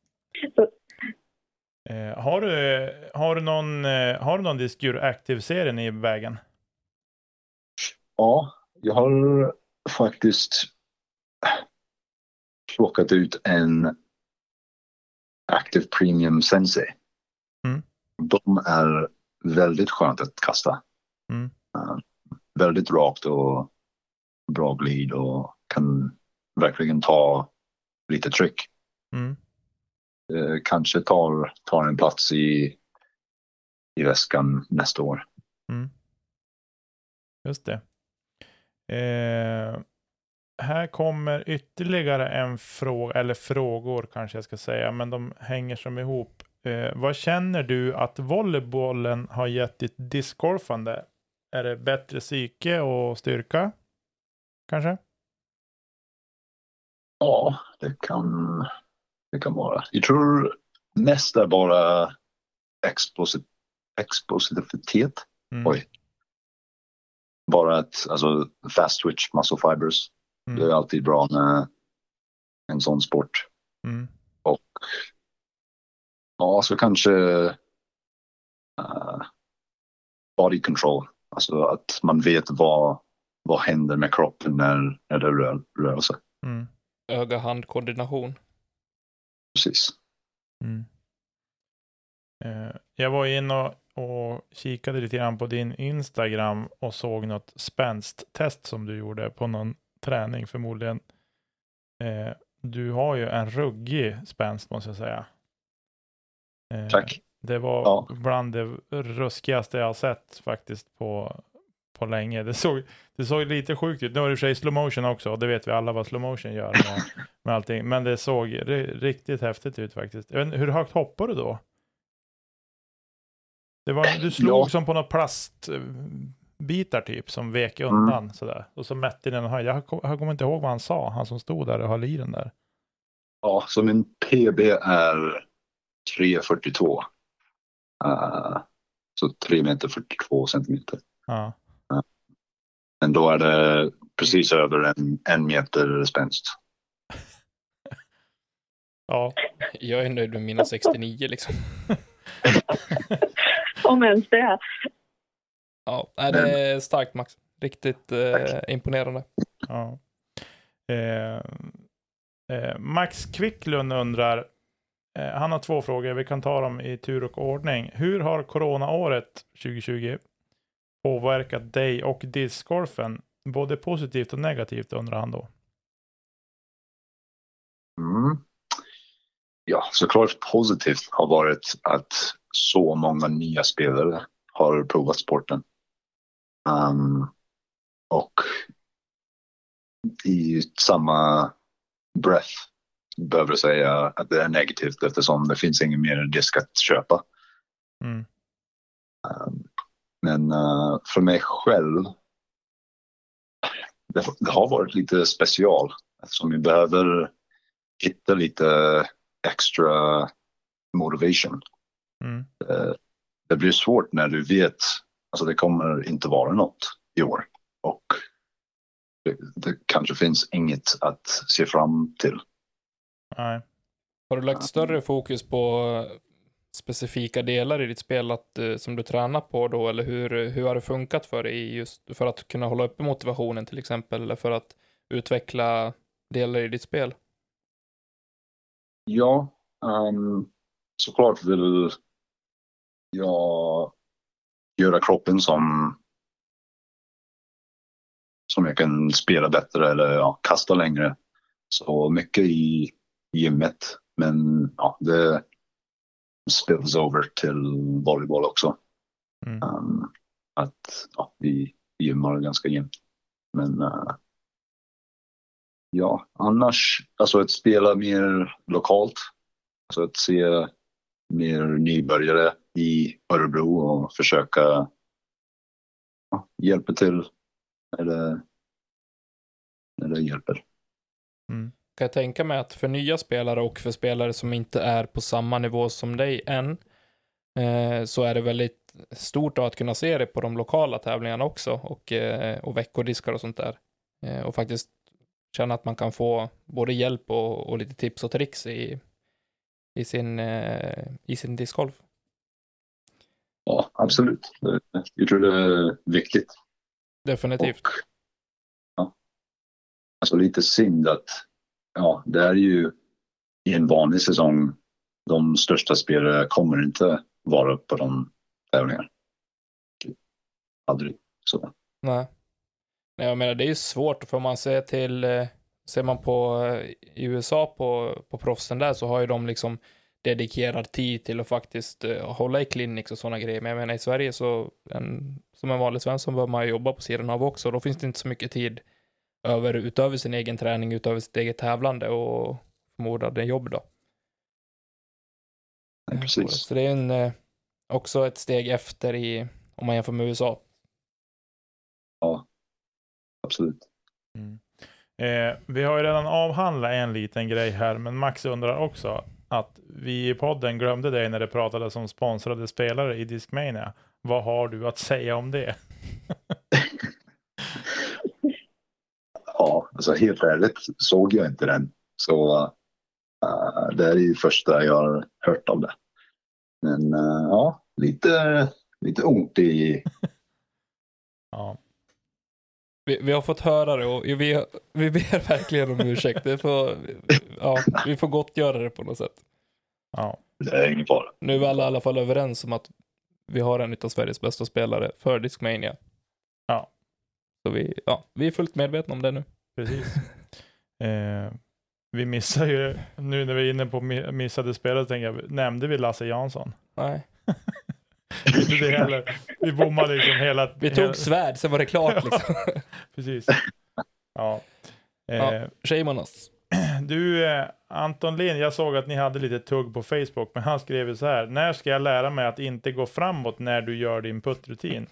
S2: Eh, har, du, har, du någon, eh, har du någon Discure Active-serien i vägen?
S6: Ja, jag har faktiskt plockat ut en Active Premium Sensei.
S2: Mm.
S6: De är väldigt skönt att kasta.
S2: Mm.
S6: Eh, väldigt rakt och bra glid och kan verkligen ta lite tryck.
S2: Mm.
S6: Eh, kanske tar, tar en plats i, i väskan nästa år.
S2: Mm. Just det. Eh, här kommer ytterligare en fråga, eller frågor kanske jag ska säga, men de hänger som ihop. Eh, vad känner du att volleybollen har gett ditt discgolfande? Är det bättre psyke och styrka? Kanske?
S6: Ja, det kan, det kan vara. Jag tror mest är bara exposit, expositivitet.
S2: Mm.
S6: Oj. Bara att, alltså fast twitch muscle fibers.
S2: Mm.
S6: Det är alltid bra med en sån sport.
S2: Mm.
S6: Och ja, så kanske eh, body control. Alltså att man vet vad, vad händer med kroppen när, när det rör, rör sig.
S2: Mm.
S4: Öga-handkoordination.
S6: Precis.
S2: Mm. Eh, jag var inne och, och kikade lite grann på din Instagram och såg något spänst-test som du gjorde på någon träning förmodligen. Eh, du har ju en ruggig spänst måste jag säga. Eh,
S6: Tack.
S2: Det var
S6: Ja.
S2: bland det ruskigaste jag har sett faktiskt på, på länge. Det såg, det såg lite sjukt ut. Nu var det i och för sig slow motion också och det vet vi alla vad slow motion gör med, med allting. Men det såg ri- riktigt häftigt ut faktiskt. Inte, hur högt hoppar du då? Det var, du slog
S6: Ja.
S2: som på några plastbitar typ som vek undan sådär. Och så mätte den höjd. Jag, jag kommer inte ihåg vad han sa, han som stod där och höll i den där.
S6: Ja, så min PB är 3,42. Uh, så 3 meter 42 centimeter.
S2: Ja.
S6: Men då är det precis över en, en meter spänst.
S2: Ja,
S4: Jag är nöjd med mina 69 liksom.
S5: Om ens det.
S4: Ja, nej, det är starkt Max. Riktigt eh, imponerande.
S2: Ja. Eh, eh, Max Kvicklund undrar, eh, han har två frågor, vi kan ta dem i tur och ordning. Hur har coronaåret 2020 påverkat dig och discgolfen? Både positivt och negativt undrar han då.
S6: Mm. Ja, såklart positivt har varit att så många nya spelare har provat sporten. Um, och i samma breath behöver jag säga att det är negativt eftersom det finns ingen mer disk att köpa.
S2: Mm.
S6: Um, men eh, för mig själv, det, det har varit lite special eftersom vi behöver hitta lite extra motivation.
S2: Mm.
S6: Eh, det blir svårt när du vet, alltså det kommer inte vara något i år och det, det kanske finns inget att se fram till.
S2: Nej.
S4: Har du lagt större fokus på specifika delar i ditt spel att, eh, som du tränar på då, eller hur, hur har det funkat för dig just för att kunna hålla uppe motivationen till exempel, eller för att utveckla delar i ditt spel?
S6: Ja, um, såklart vill jag göra kroppen som som jag kan spela bättre eller ja, kasta längre. Så mycket i gymmet. Men ja, det spills over till volleyboll också.
S2: Mm.
S6: Um, att ja, vi gymmar ganska jämnt. Men eh, ja, annars, alltså att spela mer lokalt. Alltså att se mer nybörjare i Örebro och försöka ja, hjälpa till när det, när det hjälper.
S4: Kan jag tänka mig att för nya spelare och för spelare som inte är på samma nivå som dig än, eh, så är det väldigt stort att kunna se det på de lokala tävlingarna också och, eh, och veckodiskar och sånt där. Eh, och faktiskt känna att man kan få både hjälp och, och lite tips och tricks i, i sin, eh, i sin discgolf.
S6: Ja, absolut. Jag tror det är viktigt.
S4: Definitivt.
S6: Och, ja, alltså lite synd att ja, det är ju i en vanlig säsong de största spelare kommer inte vara på de tävlingarna. Aldrig så.
S4: Nej. Nej, jag menar det är ju svårt för man ser till, eh, ser man på eh, i USA på, på proffsen där så har ju de liksom dedikerad tid till att faktiskt uh, hålla i clinics och sådana grejer. Men jag menar i Sverige så, en, som en vanlig svensson bör man jobba på sidan av också. Då finns det inte så mycket tid över, utöver sin egen träning, utöver sitt eget tävlande och förmodade jobb då.
S6: Ja, precis.
S4: Så det är en, uh, också ett steg efter i, om man jämför med USA.
S6: Ja, absolut.
S2: Mm. Eh, vi har ju redan avhandlat en liten grej här, men Max undrar också att vi i podden glömde dig när det pratades om sponsrade spelare i Discmania. Vad har du att säga om det?
S6: ja, alltså helt ärligt såg jag inte den. Så uh, det är ju första jag har hört om det. Men uh, ja, lite, lite ont i...
S2: ja.
S4: Vi, vi, har fått höra det och vi, vi ber verkligen om ursäkt. Det får, ja, vi får gott göra det på något sätt.
S2: Ja.
S6: Det är ingen fara.
S4: Nu är alla i alla fall överens om att vi har en av Sveriges bästa spelare för Discmania.
S2: Ja.
S4: Så vi, ja, vi är fullt medvetna om det nu.
S2: Precis. eh, vi missar ju, nu när vi är inne på missade spelare, tänker jag, nämnde vi Lasse Jansson?
S4: Nej.
S2: Inte det heller. Vi bommade liksom hela...
S4: Vi tog hela... svärd, sen var det klart liksom.
S2: Precis. Ja.
S4: Eh, ja, shame on us.
S2: Du, eh, Anton Lind, jag såg att ni hade lite tugg på Facebook, men han skrev så här. När ska jag lära mig att inte gå framåt när du gör din puttrutin?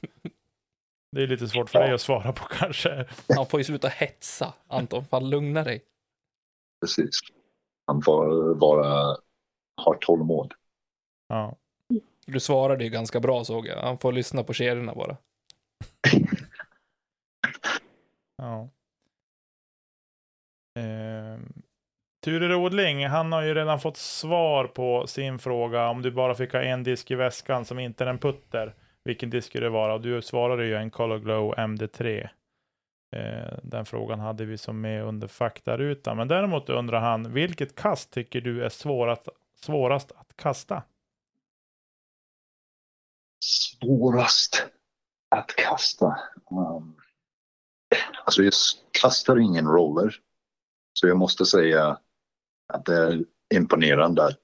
S2: Det är lite svårt för dig att svara på kanske.
S4: Han får ju sluta hetsa, Anton. Fan, lugna dig.
S6: Precis. Han får bara ha tålamod.
S2: Ja.
S4: Du svarade ju ganska bra såg jag. Han får lyssna på kedjorna bara.
S2: ja. Eh, Ture Rodling, han har ju redan fått svar på sin fråga om du bara fick ha en disk i väskan som inte är en putter. Vilken disk skulle det vara? Och du svarade ju en Color Glow MD3. Eh, den frågan hade vi som med under faktarutan. Men däremot undrar han, vilket kast tycker du är svårast, svårast att kasta?
S6: Svårast att kasta? Um, alltså jag kastar ingen roller. Så jag måste säga att det är imponerande att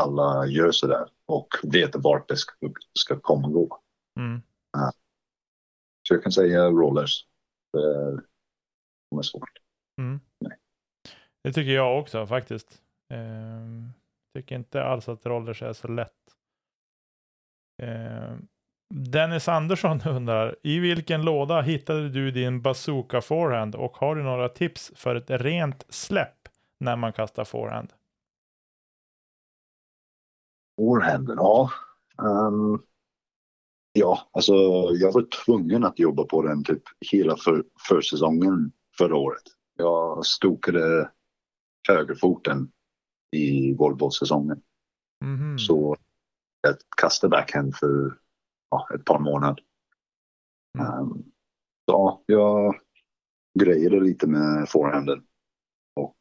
S6: alla gör så där och vet vart det ska, ska komma och gå.
S2: Mm.
S6: Så jag kan säga rollers. Det är svårt.
S2: Mm. Det tycker jag också faktiskt. Ehm, tycker inte alls att rollers är så lätt. Ehm, Dennis Andersson undrar, i vilken låda hittade du din bazooka forehand och har du några tips för ett rent släpp när man kastar forehand?
S6: Forehanden, ja. Um, ja, alltså jag var tvungen att jobba på den typ hela för, försäsongen förra året. Jag stokade högerfoten i Volvo-säsongen.
S2: Mm.
S6: Så jag kastade backhand för ja, ett par månader. Mm. Um, ja, jag grejade lite med forehanden och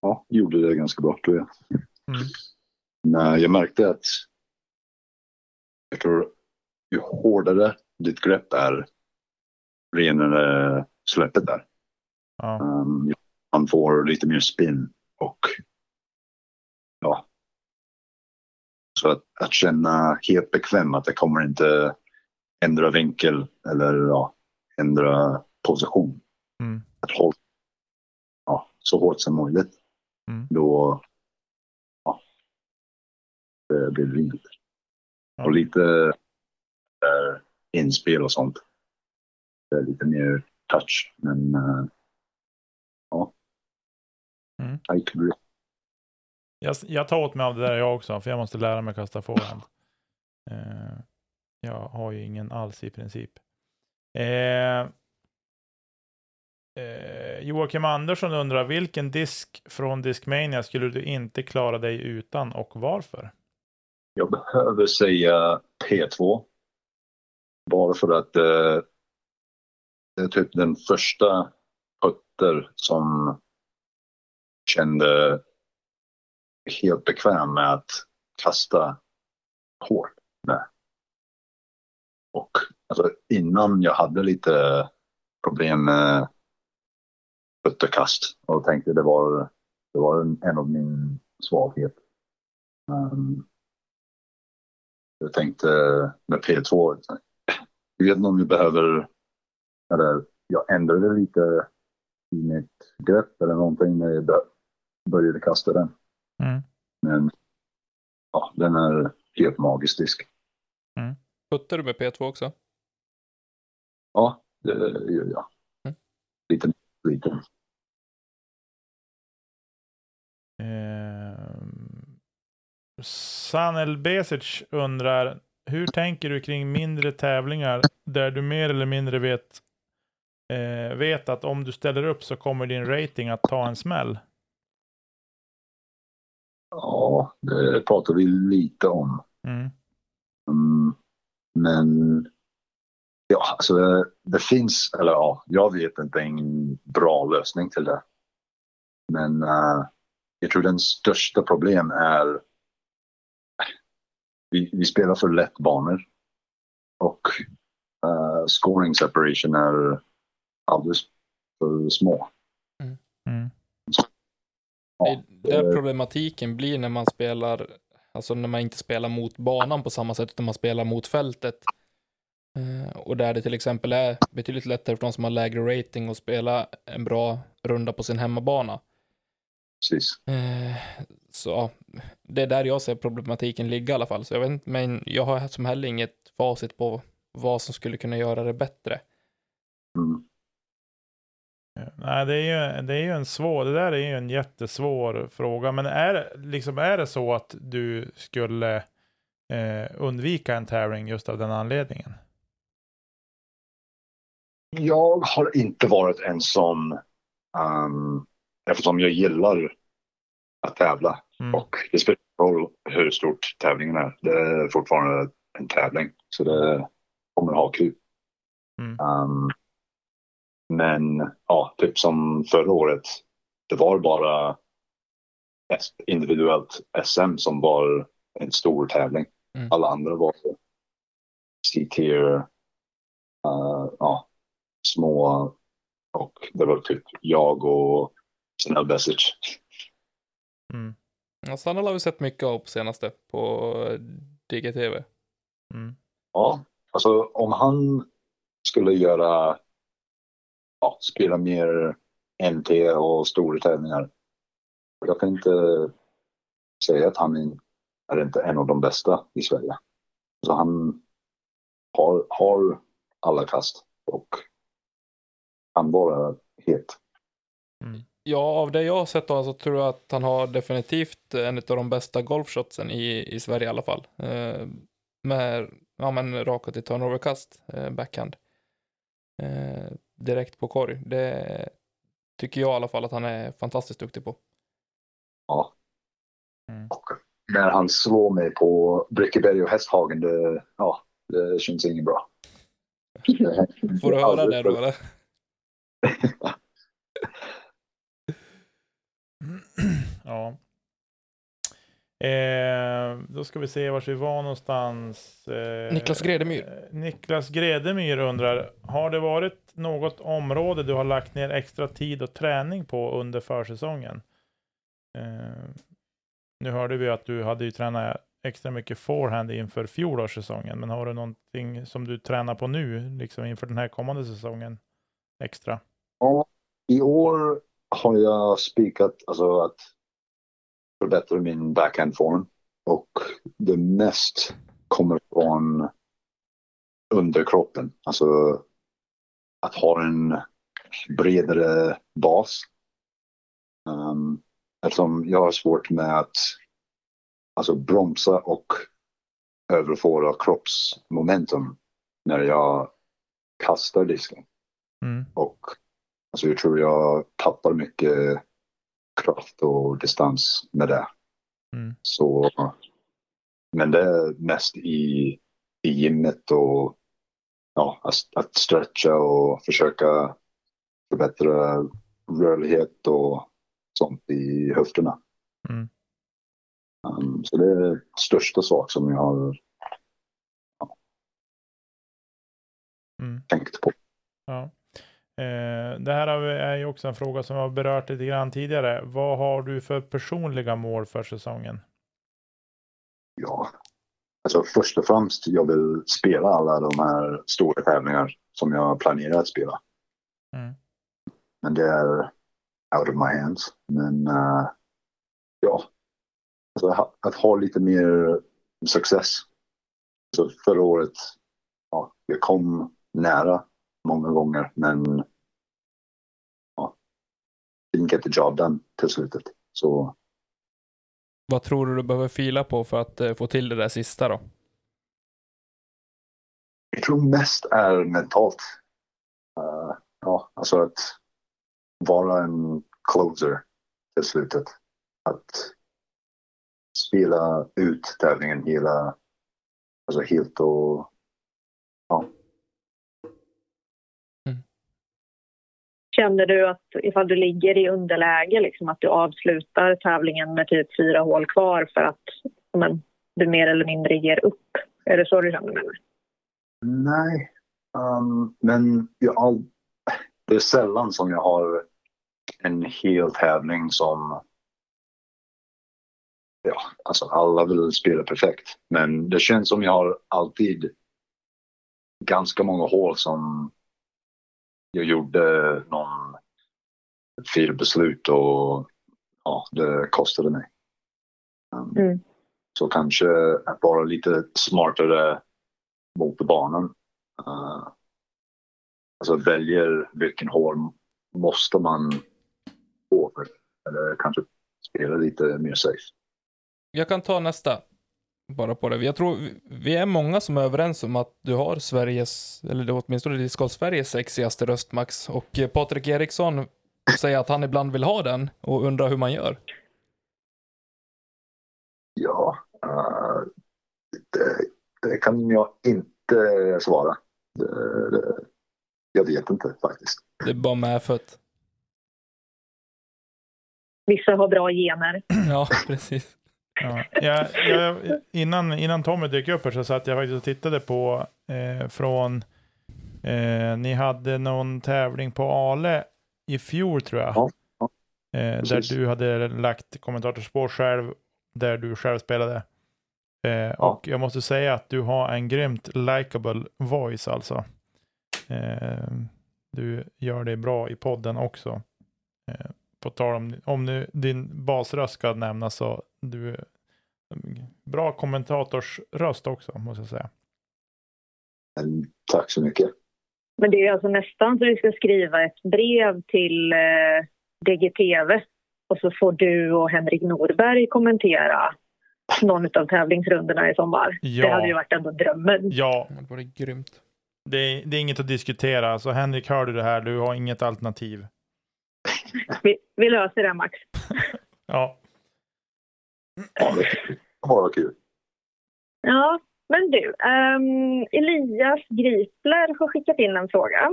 S6: ja, gjorde det ganska bra tror jag.
S2: Mm.
S6: Men jag märkte att jag tror ju hårdare ditt grepp är, renare släppet där.
S2: Ja.
S6: Um, man får lite mer spin och så att, att känna helt bekväm att det kommer inte ändra vinkel eller ja, ändra position.
S2: Mm.
S6: Att hålla ja, så hårt som möjligt.
S2: Mm.
S6: Då ja, det blir rent.
S2: Ja.
S6: Och lite där, inspel och sånt. Det är lite mer touch. Men uh, ja.
S2: Mm.
S6: I could
S2: jag, jag tar åt mig av det där jag också, för jag måste lära mig kasta forehand. Eh, Jag har ju ingen alls i princip. Eh, eh, Joakim Andersson undrar vilken disk från Discmania skulle du inte klara dig utan och varför?
S6: Jag behöver säga P2. Bara för att eh, det är typ den första putter som kände helt bekväm med att kasta hårt med. Och alltså, innan jag hade lite problem med putterkast och tänkte det var, det var en, en av min svaghet. Um, jag tänkte med P2, jag vet inte om vi behöver, eller jag ändrade lite i mitt grepp eller någonting när jag började kasta den.
S2: Mm.
S6: Men ja, den är helt magisk disk.
S4: Puttar du med P2 också?
S6: Ja, det gör jag.
S4: Mm.
S6: Lite liten.
S2: Eh, Sanel Besic undrar, hur tänker du kring mindre tävlingar där du mer eller mindre vet, eh, vet att om du ställer upp så kommer din rating att ta en smäll?
S6: Ja, det pratar vi lite om.
S2: Mm.
S6: Mm, men ja, alltså det, det finns, eller ja, jag vet inte en bra lösning till det. Men uh, jag tror den största problem är vi, vi spelar för lätt banor och uh, scoring separation är alldeles för små.
S4: Det är där problematiken blir när man spelar, alltså när man inte spelar mot banan på samma sätt, utan man spelar mot fältet. Eh, och där det till exempel är betydligt lättare för de som har lägre rating att spela en bra runda på sin hemmabana.
S6: precis.
S4: Eh, så det är där jag ser problematiken ligga i alla fall. Så jag vet inte, men jag har som heller inget facit på vad som skulle kunna göra det bättre.
S2: Nej, det är, ju, det är ju en svår, det där är ju en jättesvår fråga. Men är, liksom, är det så att du skulle eh, undvika en tävling just av den anledningen?
S6: Jag har inte varit en sån, um, eftersom jag gillar att tävla.
S2: Mm.
S6: Och det spelar ingen roll hur stort tävlingen är. Det är fortfarande en tävling. Så det kommer att ha kul.
S2: Mm.
S6: Um, men ja, typ som förra året. Det var bara ett individuellt SM som var en stor tävling.
S4: Mm.
S6: Alla andra var C-tier, uh, ja, små och det var typ jag och Snell Besic.
S2: Mm.
S4: Ja, Sanna har vi sett mycket av på senaste på eh, DGTV.
S2: Mm.
S6: Ja, alltså om han skulle göra, ja, spela mer NT och stora tävlingar. Jag kan inte säga att han är- inte en av de bästa i Sverige. Så han har, har alla kast och kan vara het. Mm.
S4: Ja, av det jag har sett då, så tror jag att han har definitivt en av de bästa golfshotsen i, i Sverige i alla fall. Eh, med, ja men raka till turnoverkast, eh, backhand. Eh, direkt på korg. Det tycker jag i alla fall att han är fantastiskt duktig på.
S6: Ja.
S2: Mm.
S6: Och när han slår mig på Brickeberg och Hästhagen, det, ja, det känns inget bra.
S4: Får du höra det då eller?
S2: ja. Eh, då ska vi se vart vi var någonstans. Eh,
S4: Niklas Gredemyr.
S2: eh, Niklas Gredemyr undrar, har det varit något område du har lagt ner extra tid och träning på under försäsongen? Eh, nu hörde vi att du hade ju tränat extra mycket forehand inför fjolårssäsongen, men har du någonting som du tränar på nu, liksom inför den här kommande säsongen extra?
S6: Ja, I år har jag spikat alltså att förbättra min backhandform och det mest kommer från underkroppen. Alltså att ha en bredare bas. Um, eftersom jag har svårt med att alltså bromsa och överföra kroppsmomentum när jag kastar disken.
S2: Mm.
S6: Och alltså, jag tror jag tappar mycket kraft och distans med det.
S2: Mm.
S6: Så, men det är mest i, i gymmet och ja, att, att stretcha och försöka förbättra rörlighet och sånt i höfterna.
S2: Mm.
S6: Um, så det är största sak som jag har
S2: Mm.
S6: tänkt på.
S2: Ja. Eh, det här är ju också en fråga som vi har berört lite grann tidigare. Vad har du för personliga mål för säsongen?
S6: Ja, alltså först och främst jag vill spela alla de här stora tävlingar som jag planerar att spela.
S2: Mm.
S6: Men det är out of my hands. Men eh, ja, alltså, ha- att ha lite mer success. Så förra året, ja, jag kom nära många gånger men ja, didn't get the job done till slutet. Så
S4: Vad tror du du behöver fila på för att eh, få till det där sista då?
S6: Jag tror mest är mentalt. Eh, ja, alltså att vara en closer till slutet. Att spela ut tävlingen hela, alltså helt och
S5: Känner du att ifall du ligger i underläge, liksom att du avslutar tävlingen med typ fyra hål kvar för att men, du mer eller mindre ger upp? Är det så du känner med mig?
S6: Nej, um, men jag det är sällan som jag har en hel tävling som ja, alltså alla vill spela perfekt. Men det känns som jag har alltid ganska många hål som jag gjorde någon fel beslut och ja, det kostade mig. Um,
S5: Mm.
S6: Så kanske att vara lite smartare mot banan. Uh, alltså väljer vilken hål måste man gå för. Eller kanske spela lite mer safe.
S4: Jag kan ta nästa. Bara på det. Jag tror vi- är många som är överens om att du har Sveriges, eller åtminstone Discgolf Sveriges sexigaste röst Max. Och eh, Patrik Eriksson säger att han ibland vill ha den och undrar hur man gör.
S6: Ja, uh, det, det kan jag inte svara. Det, det, jag vet inte faktiskt.
S4: Det är bara medfött.
S5: Vissa har bra gener.
S4: Ja, precis.
S2: Ja. Jag, jag, innan, innan Tommy dök upp här så satt jag faktiskt och tittade på eh, från eh, ni hade någon tävling på Ale i fjol tror jag.
S6: Ja, ja.
S2: Eh, där du hade lagt kommentatorspår själv, där du själv spelade. Eh, Och jag måste säga att du har en grymt likable voice alltså. Eh, du gör det bra i podden också. Eh, på tal om, om nu din basröst ska nämnas så du är bra kommentatorsröst också måste jag säga.
S6: Men, tack så mycket.
S5: Men det är alltså nästan så vi ska skriva ett brev till eh, DGTV och så får du och Henrik Norberg kommentera någon av tävlingsrundorna i sommar.
S2: Ja.
S5: Det hade ju varit ändå drömmen.
S2: Ja,
S4: Det var grymt.
S2: det är, det är inget att diskutera. Så Henrik, hör du det här? Du har inget alternativ.
S5: Vi, vi löser det Max.
S2: Ja,
S6: Det var kul.
S5: Ja, men du. ehm, Elias Gripler har skickat in en fråga.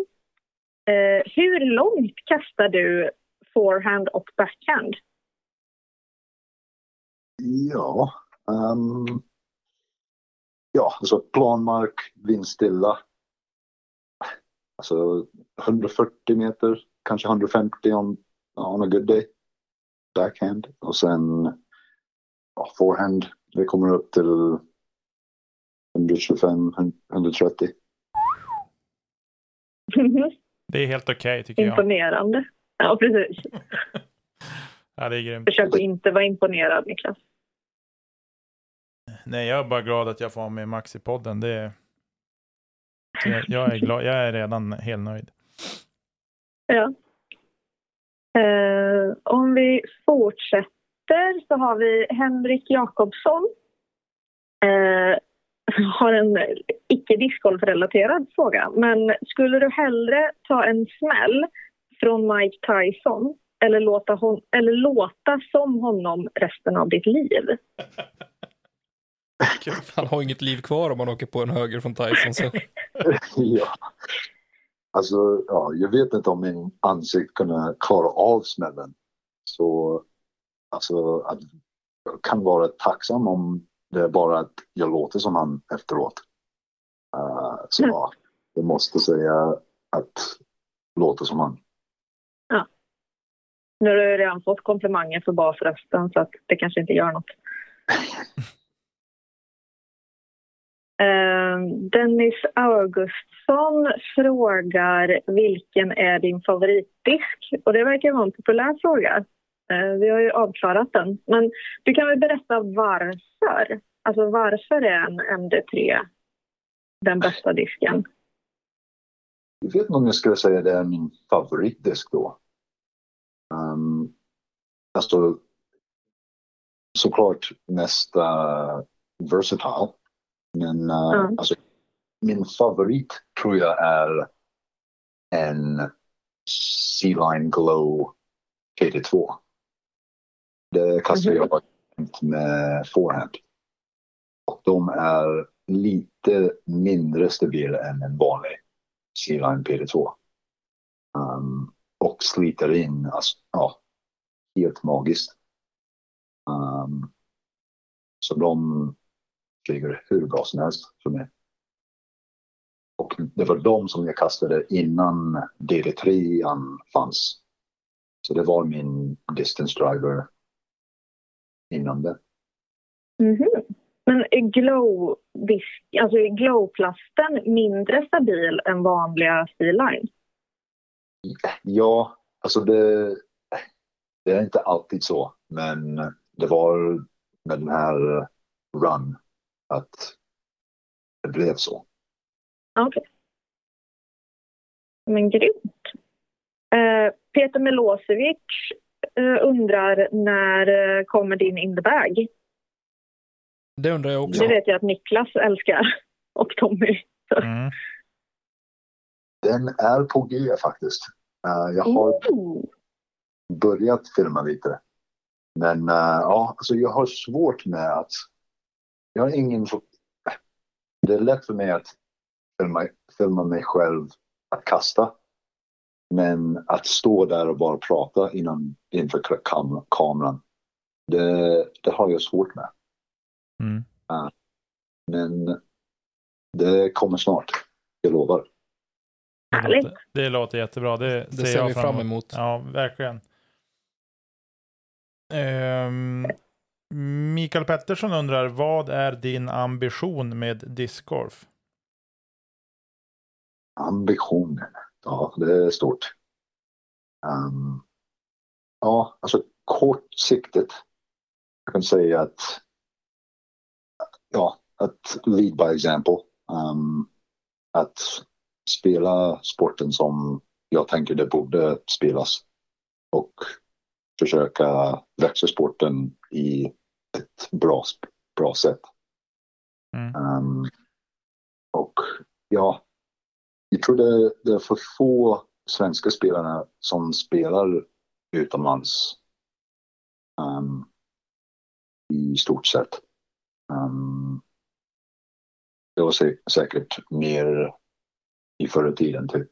S5: Eh, hur långt kastar du forehand och backhand?
S6: Ja, ehm, ja, alltså planmark, vindstilla. Alltså 140 meter, kanske 150 on, on a good day. Backhand. Och sen ja, forehand, det kommer upp till 125, 130.
S2: det är helt okej tycker jag.
S5: Imponerande. Ja, precis.
S2: Ja, det är grymt.
S5: Försök att inte vara imponerad, Niklas.
S2: Nej, jag är bara glad att jag får med Max i podden. Det är... Jag, jag är glad. Jag är redan helt nöjd.
S5: Ja. Eh, om vi fortsätter så har vi Henrik Jakobsson. Eh, har en icke discgolfrelaterad fråga. Men skulle du hellre ta en smäll från Mike Tyson eller låta, hon, eller låta som honom resten av ditt liv?
S4: Han har inget liv kvar om man åker på en höger från Tyson. Så.
S6: ja. Alltså, ja, jag vet inte om min ansikte kunde klara av smällen. Så alltså, att jag kan vara tacksam om det är bara att jag låter som han efteråt. Uh, så
S5: Mm.
S6: ja, jag måste säga att låter som han.
S5: Nu har du redan fått komplimanger för basrösten så att det kanske inte gör något. Eh, Dennis Augustsson frågar vilken är din favoritdisk? Och det verkar vara en populär fråga. Eh, Vi har ju avklarat den. Men du kan väl berätta varför? Alltså varför är en MD3 den bästa disken?
S6: Jag vet inte om jag skulle säga det är min favoritdisk då. Um, alltså, såklart mest uh, versatile. Men uh,
S5: Ja.
S6: alltså, min favorit tror jag är en C-Line Glow PT2. Det kastar jag med forehand. Och de är lite mindre stabila än en vanlig C-Line PT2. Um, och sliter in, alltså, ja, helt magiskt. Um, så de flyger hur bra som helst för mig. Och det var de som jag kastade innan DD3 fanns. Så det var min distance driver innan det.
S5: Mhm. Men är glow, alltså är glowplasten mindre stabil än vanliga Steeline?
S6: Ja, alltså det, det är inte alltid så. Men det var med den här run att det blev så.
S5: Okej. Men grymt. Eh, Peter Milosevic undrar när eh, kommer din In the Bag?
S4: Det undrar jag också.
S5: Det vet jag att Niklas älskar. Och Tommy.
S2: Mm.
S6: Den är på G faktiskt. Eh, jag har
S5: Ooh.
S6: börjat filma lite. Men eh, ja, alltså jag har svårt med att... Jag har ingen... Det är lätt för mig att filma, filma mig själv att kasta. Men att stå där och bara prata innan, inför kam, kameran. Det, det har jag svårt med.
S2: Mm.
S6: Men det kommer snart. Jag lovar.
S2: Det, låter, det låter jättebra. Det,
S4: Det ser
S2: jag
S4: vi fram emot.
S2: Ja, verkligen. Ehm, Mikael Pettersson undrar, vad är din ambition med discgolf?
S6: Ambitionen. Ja, det är stort. Ehm, ja, alltså kortsiktigt. Jag kan säga att ja, att lead by example. Ehm, att spela sporten som jag tänker det borde spelas. Och försöka växa sporten i ett bra, bra sätt.
S2: Mm.
S6: Ehm, och ja, jag tror det, det är för få svenska spelare som spelar utomlands. ehm, I stort sett. Um, det var sä säkert mer i förra tiden typ.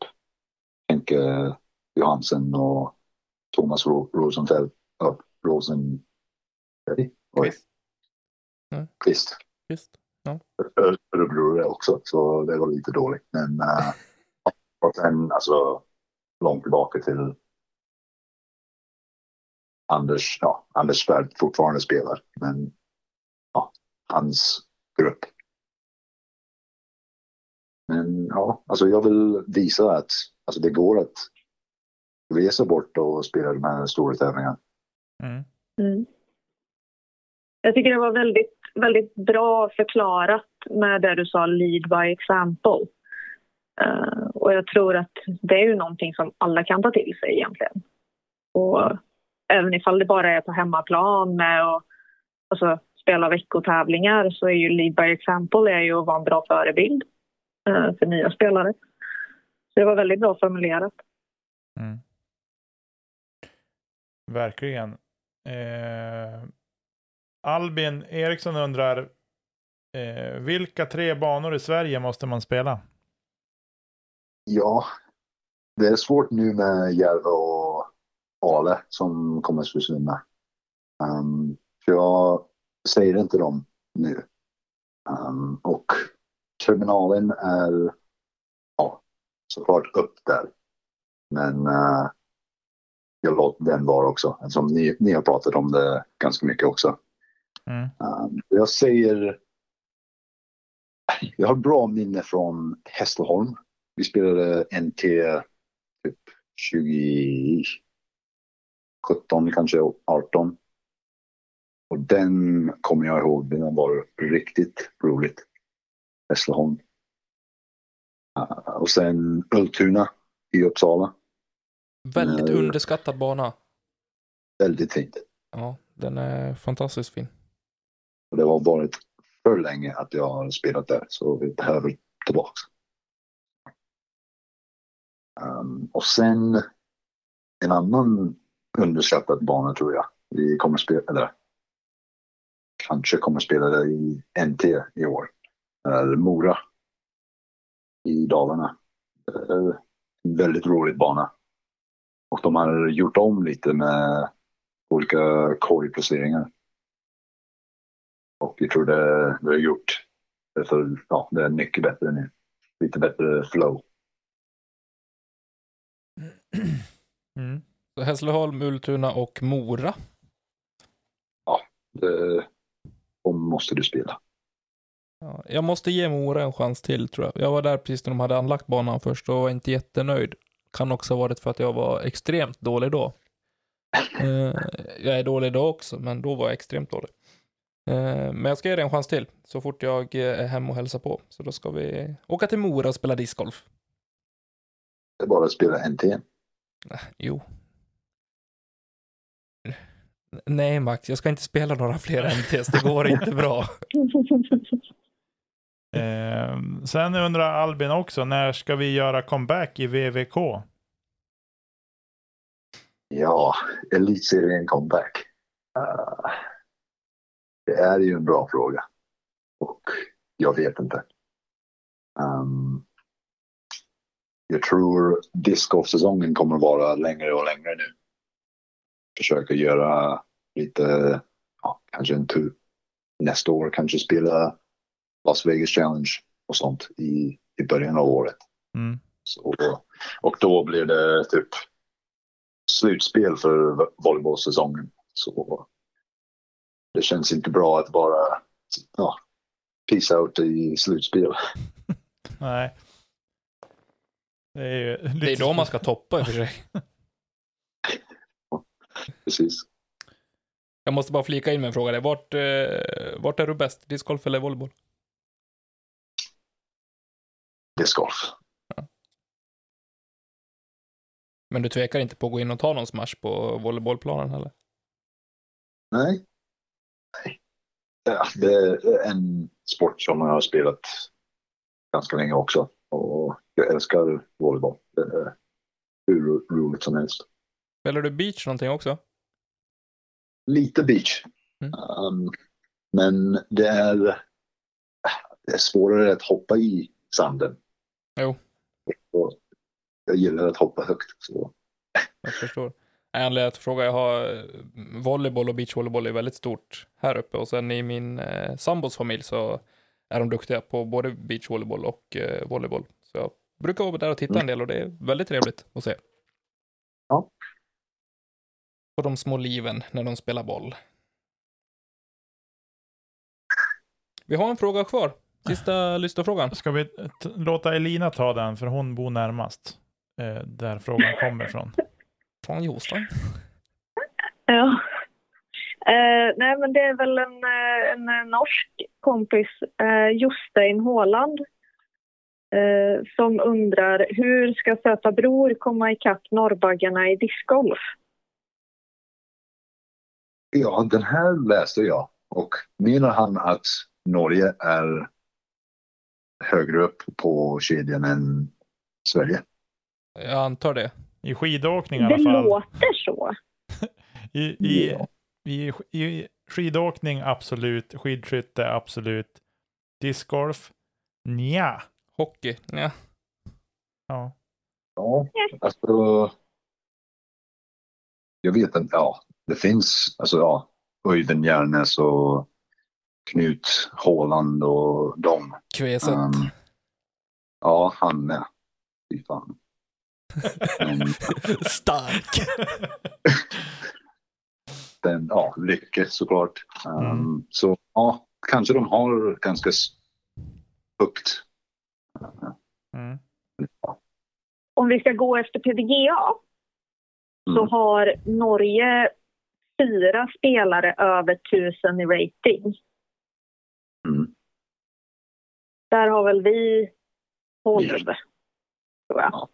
S6: Tänk uh, Johansen och Thomas Ro Rosenfeld. Uh, Rosen... Oj.
S4: Kvist.
S6: Kvist. Ö- Örebro också, så det var lite dåligt. Men uh, och sen alltså långt tillbaka till Anders, ja, Anders Svärd fortfarande spelar, men ja, hans grupp. Men ja, alltså jag vill visa att alltså det går att resa bort och spela de här stora tävlingarna.
S2: Mm.
S5: Mm. Jag tycker det var väldigt, väldigt bra förklarat med det du sa, lead by example. Eh, och jag tror att det är ju någonting som alla kan ta till sig egentligen. Och även ifall det bara är på hemmaplan med och alltså, spela veckotävlingar så är ju lead by example är ju att vara en bra förebild eh, för nya spelare. Så det var väldigt bra formulerat.
S2: Mm. Verkligen. Eh, Albin Eriksson undrar eh, vilka tre banor i Sverige måste man spela?
S6: Ja, det är svårt nu med Järva och Ale som kommer att försvinna. Um, för jag säger inte dem nu. Um, och terminalen är ja, såklart upp där. Men uh, jag låter den vara också eftersom ni, ni har pratat om det ganska mycket också.
S2: Mm.
S6: Um, jag säger jag har bra minne från Hässleholm. Vi spelade NT typ 2017, kanske 18. Och den kommer jag ihåg, den var riktigt roligt. Hässleholm. Uh, och sen Ultuna i Uppsala.
S4: Väldigt
S6: Mm.
S4: underskattad bana.
S6: Väldigt fint.
S4: Ja, den är fantastiskt fin.
S6: Och det har varit för länge att jag har spelat där, så vi behöver tillbaka. Um, och sen en annan underskattad bana tror jag. Vi kommer spela, eller kanske kommer spela det i NT i år. Är Mora i Dalarna. En väldigt rolig bana. Och de har gjort om lite med olika korgplaceringar. Och vi tror det, det är gjort det, för, ja, det är mycket bättre nu. Lite bättre flow.
S2: Mm.
S4: Så Hässleholm, Ultuna och Mora.
S6: Det, de måste du spela.
S4: Ja, jag måste ge Mora en chans till tror jag. Jag var där precis när de hade anlagt banan först och var inte jättenöjd. Kan också ha varit för att jag var extremt dålig då. Eh, jag är dålig då också, men då var jag extremt dålig. Eh, men jag ska ge det en chans till så fort jag eh, är hemma och hälsar på. Så då ska vi åka till Mora och spela discgolf.
S6: Det är bara att spela NT.
S4: Äh, jo. Nej Max, jag ska inte spela några fler MTs. Det går inte bra.
S2: Eh, sen undrar Albin också, när ska vi göra comeback i VVK?
S6: Ja, elitserien comeback. Uh, det är ju en bra fråga. Och jag vet inte. Um, jag tror discgolfsäsongen kommer att vara längre och längre nu. Försöka göra lite, ja, kanske en tur nästa år, kanske spela Las Vegas Challenge och sånt i, i början av året.
S2: Mm.
S6: Så, och då blir det typ slutspel för volleybollsäsongen. Så det känns inte bra att bara ja, peace out i slutspel.
S2: Nej. Det är ju lite
S4: Det är då man ska toppa i och för sig.
S6: Precis.
S4: Jag måste bara flika in med en fråga. där. Vart, eh, vart är du bäst? Discgolf eller volleyboll?
S6: Discgolf.
S4: Men du tvekar inte på att gå in och ta någon smash på volleybollplanen heller?
S6: Nej. Nej. Ja, det är en sport som jag har spelat ganska länge också. Och jag älskar volleyboll. Det är hur ro- roligt som helst.
S4: Spelar du beach någonting också?
S6: Lite beach.
S4: Mm.
S6: Um, men det är, det är svårare att hoppa i sanden.
S4: Jo.
S6: Och jag gillar att hoppa högt. Så.
S4: Jag förstår. Anledningen att fråga, jag har eh, volleyboll och beachvolleyboll är väldigt stort här uppe och sen i min eh, sambos familj så är de duktiga på både beachvolleyboll och eh, volleyboll. Så jag brukar vara där och titta en del och det är väldigt trevligt att se.
S6: Ja.
S4: På de små liven när de spelar boll. Vi har en fråga kvar. Sista lyssnarfrågan.
S2: Ska vi låta Elina ta den, för hon bor närmast eh, där frågan kommer ifrån.
S4: Från Jostein.
S5: Ja. Eh, nej, men det är väl en, eh, en norsk kompis, eh, Jostein Håland, eh, som undrar hur ska Söta Bror komma ikapp Norrbaggarna i discgolf?
S6: Ja, den här läste jag. Och menar han att Norge är högre upp på kedjan än Sverige?
S4: Jag antar det.
S2: I skidåkning i
S5: Det
S2: alla fall.
S5: låter så.
S2: I, i, i, I skidåkning absolut, skidskytte absolut, discgolf nja.
S4: Hockey? Ja.
S2: Ja.
S6: Ja, alltså. Jag vet inte, ja, det finns, alltså ja, Öyvind Järnes och Knut Håland och dem.
S4: Kveset.
S6: Um, ja, han med. Fy fan. Men
S4: Stark.
S6: den, ja, Lycke såklart. Um,
S2: Mm.
S6: Så ja, kanske de har ganska högt.
S2: Mm.
S5: Om vi ska gå efter PDGA så
S6: Mm.
S5: har Norge fyra spelare över 1000 i rating.
S6: Mm.
S5: Där har väl vi 12,
S6: Ja.
S5: tror jag.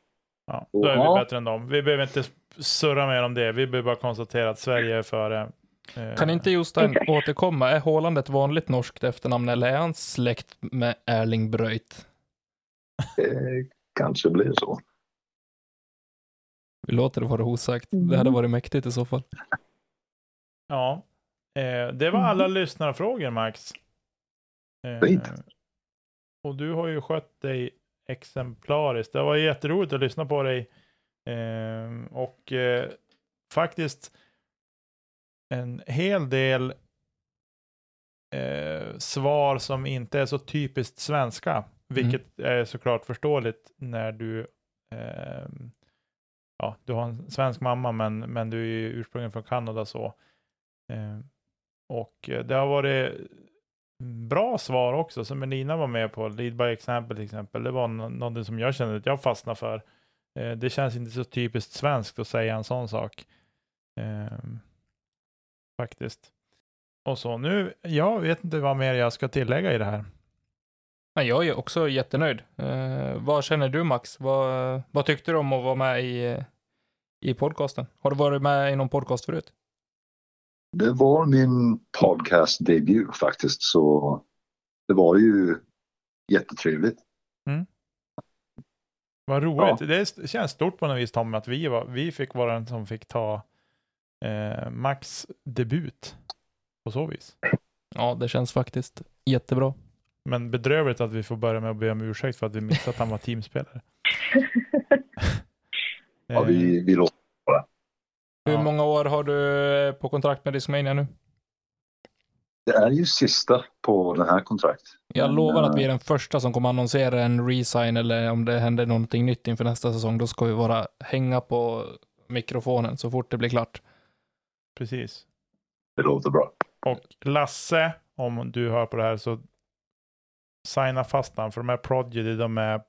S2: Ja, då är vi bättre än dem. Vi behöver inte surra mer om det. Vi behöver bara konstatera att Sverige är före. Eh,
S4: Kan inte Jostein återkomma? Är Håland ett vanligt norskt efternamn eller är han släkt med Erling Bröjt?
S6: Det kanske blir så.
S4: Vi låter det vara osagt.
S5: Mm.
S4: Det hade varit mäktigt i så fall.
S2: Ja, eh, det var alla lyssnarfrågor Max. Eh,
S6: Fint.
S2: Och du har ju skött dig exemplariskt. Det var jätteroligt att lyssna på dig. Eh, och eh, faktiskt en hel del eh, svar som inte är så typiskt svenska. Mm. Vilket är såklart förståeligt när du eh, ja, du har en svensk mamma men, men du är ju ursprungligen från Kanada så. Ehm, eh, och det har varit bra svar också som Elina var med på. Lead by example till exempel. Det var någonting som jag kände att jag fastnade för. Eh, det känns inte så typiskt svenskt att säga en sån sak. Eh, faktiskt. Och så nu, jag vet inte vad mer jag ska tillägga i det här.
S4: Men jag är också jättenöjd. Eh, vad känner du Max? Vad, vad tyckte du om att vara med i, i podcasten? Har du varit med i någon podcast förut?
S6: Det var min podcast-debut faktiskt, så det var ju jättetrevligt.
S2: Vad roligt. Det är- känns stort på något vis Tommy att vi, var, vi fick vara den som fick ta eh, Max debut på så vis.
S4: Ja, det känns faktiskt jättebra.
S2: Men bedrövligt att vi får börja med att be om ursäkt för att vi missat att han var teamspelare.
S6: Ja,
S2: Eh,
S6: vi, vi låter.
S4: Hur
S2: Ja.
S4: många år har du på kontrakt med Discmania nu?
S6: Det är ju sista på den här kontrakt.
S4: Jag lovar att
S6: eh,
S4: vi är den första som kommer annonsera en resign eller om det händer någonting nytt inför nästa säsong. Då ska vi bara hänga på mikrofonen så fort det blir klart.
S2: Precis.
S6: Det låter bra.
S2: Och Lasse, om du hör på det här så signa fast han för de här Prodigy, de är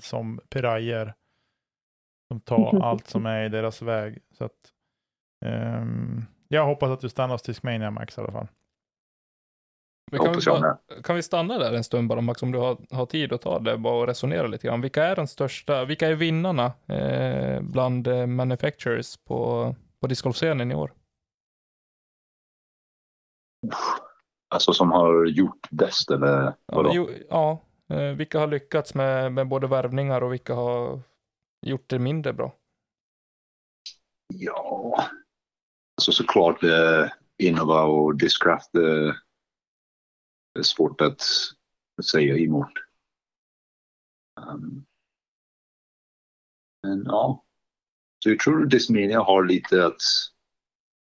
S2: som pirajer. De tar allt som är i deras väg. Så att, ehm, jag hoppas att du stannar hos Discmania Max i alla fall.
S6: Jag
S4: kan, vi bara, kan vi stanna där en stund bara Max, om du har, har tid att ta det bara och resonera lite grann. Vilka är den största, vilka är vinnarna eh, bland eh, manufacturers på, på discgolfscenen i år?
S6: Alltså som har gjort bäst eller
S4: Ja,
S6: vadå?
S4: jo, ja eh, vilka har lyckats med, med både värvningar och vilka har gjort det mindre bra?
S6: Ja, alltså såklart eh, Innova och Discraft. Eh, är svårt att säga emot. Um, men ja, så jag tror Discmania har lite att,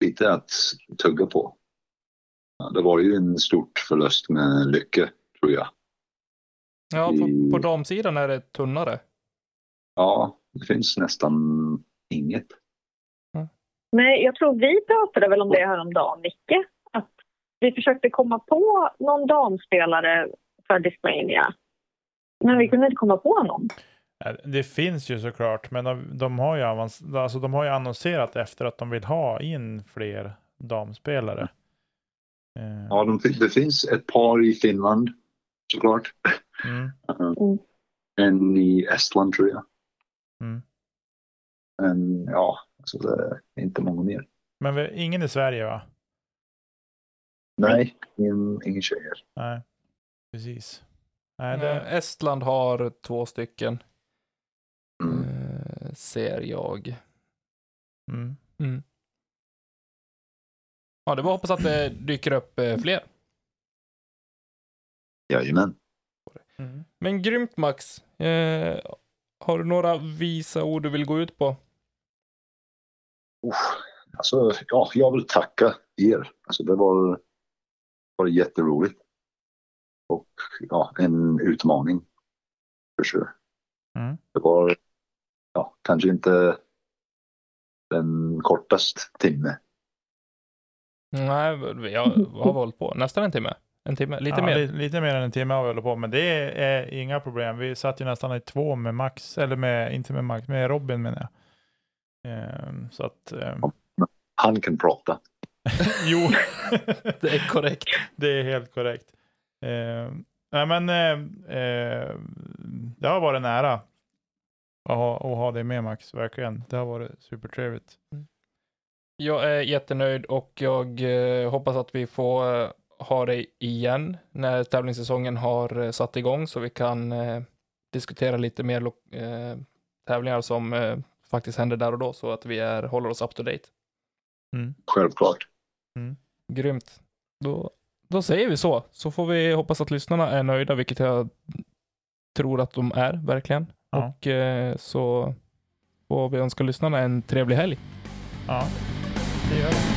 S6: lite att tugga på. Ja, det var ju en stort förlust med Lycke, tror jag.
S4: Ja, på,
S6: Mm.
S4: på damsidan är det tunnare.
S6: Ja, det finns nästan inget.
S5: Men jag tror vi pratade väl om det här om dagen, Nicke. Att vi försökte komma på någon damspelare för Discmania. Men vi kunde inte komma på någon.
S2: Det finns ju såklart, men de, de, har ju avans- alltså, de har ju annonserat efter att de vill ha in fler damspelare. Eh,
S6: Ja, de, det finns ett par i Finland, såklart.
S2: mm,
S6: Uh, En i Estland, tror jag.
S2: mm.
S6: Men ja, alltså det är inte många mer.
S2: Men vi, ingen i Sverige va?
S6: Nej, ingen, ingen tjejer.
S2: Nej, precis. Nej, det,
S4: Eh, Estland har två stycken,
S6: Mm.
S4: ser jag.
S2: mm.
S4: Ja, det var hoppas att det dyker upp eh, fler.
S6: Jajamän.
S2: Mm.
S4: Men grymt Max. Eh, har du några visa ord du vill gå ut på?
S6: Uff, alltså, ja, jag vill tacka er. Alltså, det var, var jätteroligt. Och ja, en utmaning. För sure.
S2: Mm.
S6: Det var ja, kanske inte den kortaste timme.
S4: Nej, vi har, hållit på? Nästan en timme? En timme? Lite
S2: ja,
S4: mer?
S2: li- lite mer än en timme har vi hållit på, men det är inga problem. Vi satt ju nästan i två med Max, eller med, inte med Max, med Robin menar jag. Ehm, så att, ehm,
S6: Han kan prata.
S2: jo,
S4: Det är korrekt.
S2: det är helt korrekt. Ehm, nej men, ehm, ehm, det har varit nära att ha, att ha dig med Max, verkligen. Det har varit supertrevligt.
S4: Jag är jättenöjd och jag eh, hoppas att vi får eh, ha dig igen när tävlingssäsongen har eh, satt igång så vi kan eh, diskutera lite mer eh, tävlingar som eh, faktiskt händer där och då så att vi är, håller oss up to date.
S2: Mm.
S6: Självklart.
S4: Grymt. Då, då säger vi så. Så får vi hoppas att lyssnarna är nöjda, vilket jag tror att de är, verkligen.
S2: Ja.
S4: Och eh, så får vi önska lyssnarna en trevlig helg.
S2: Ja, Yeah.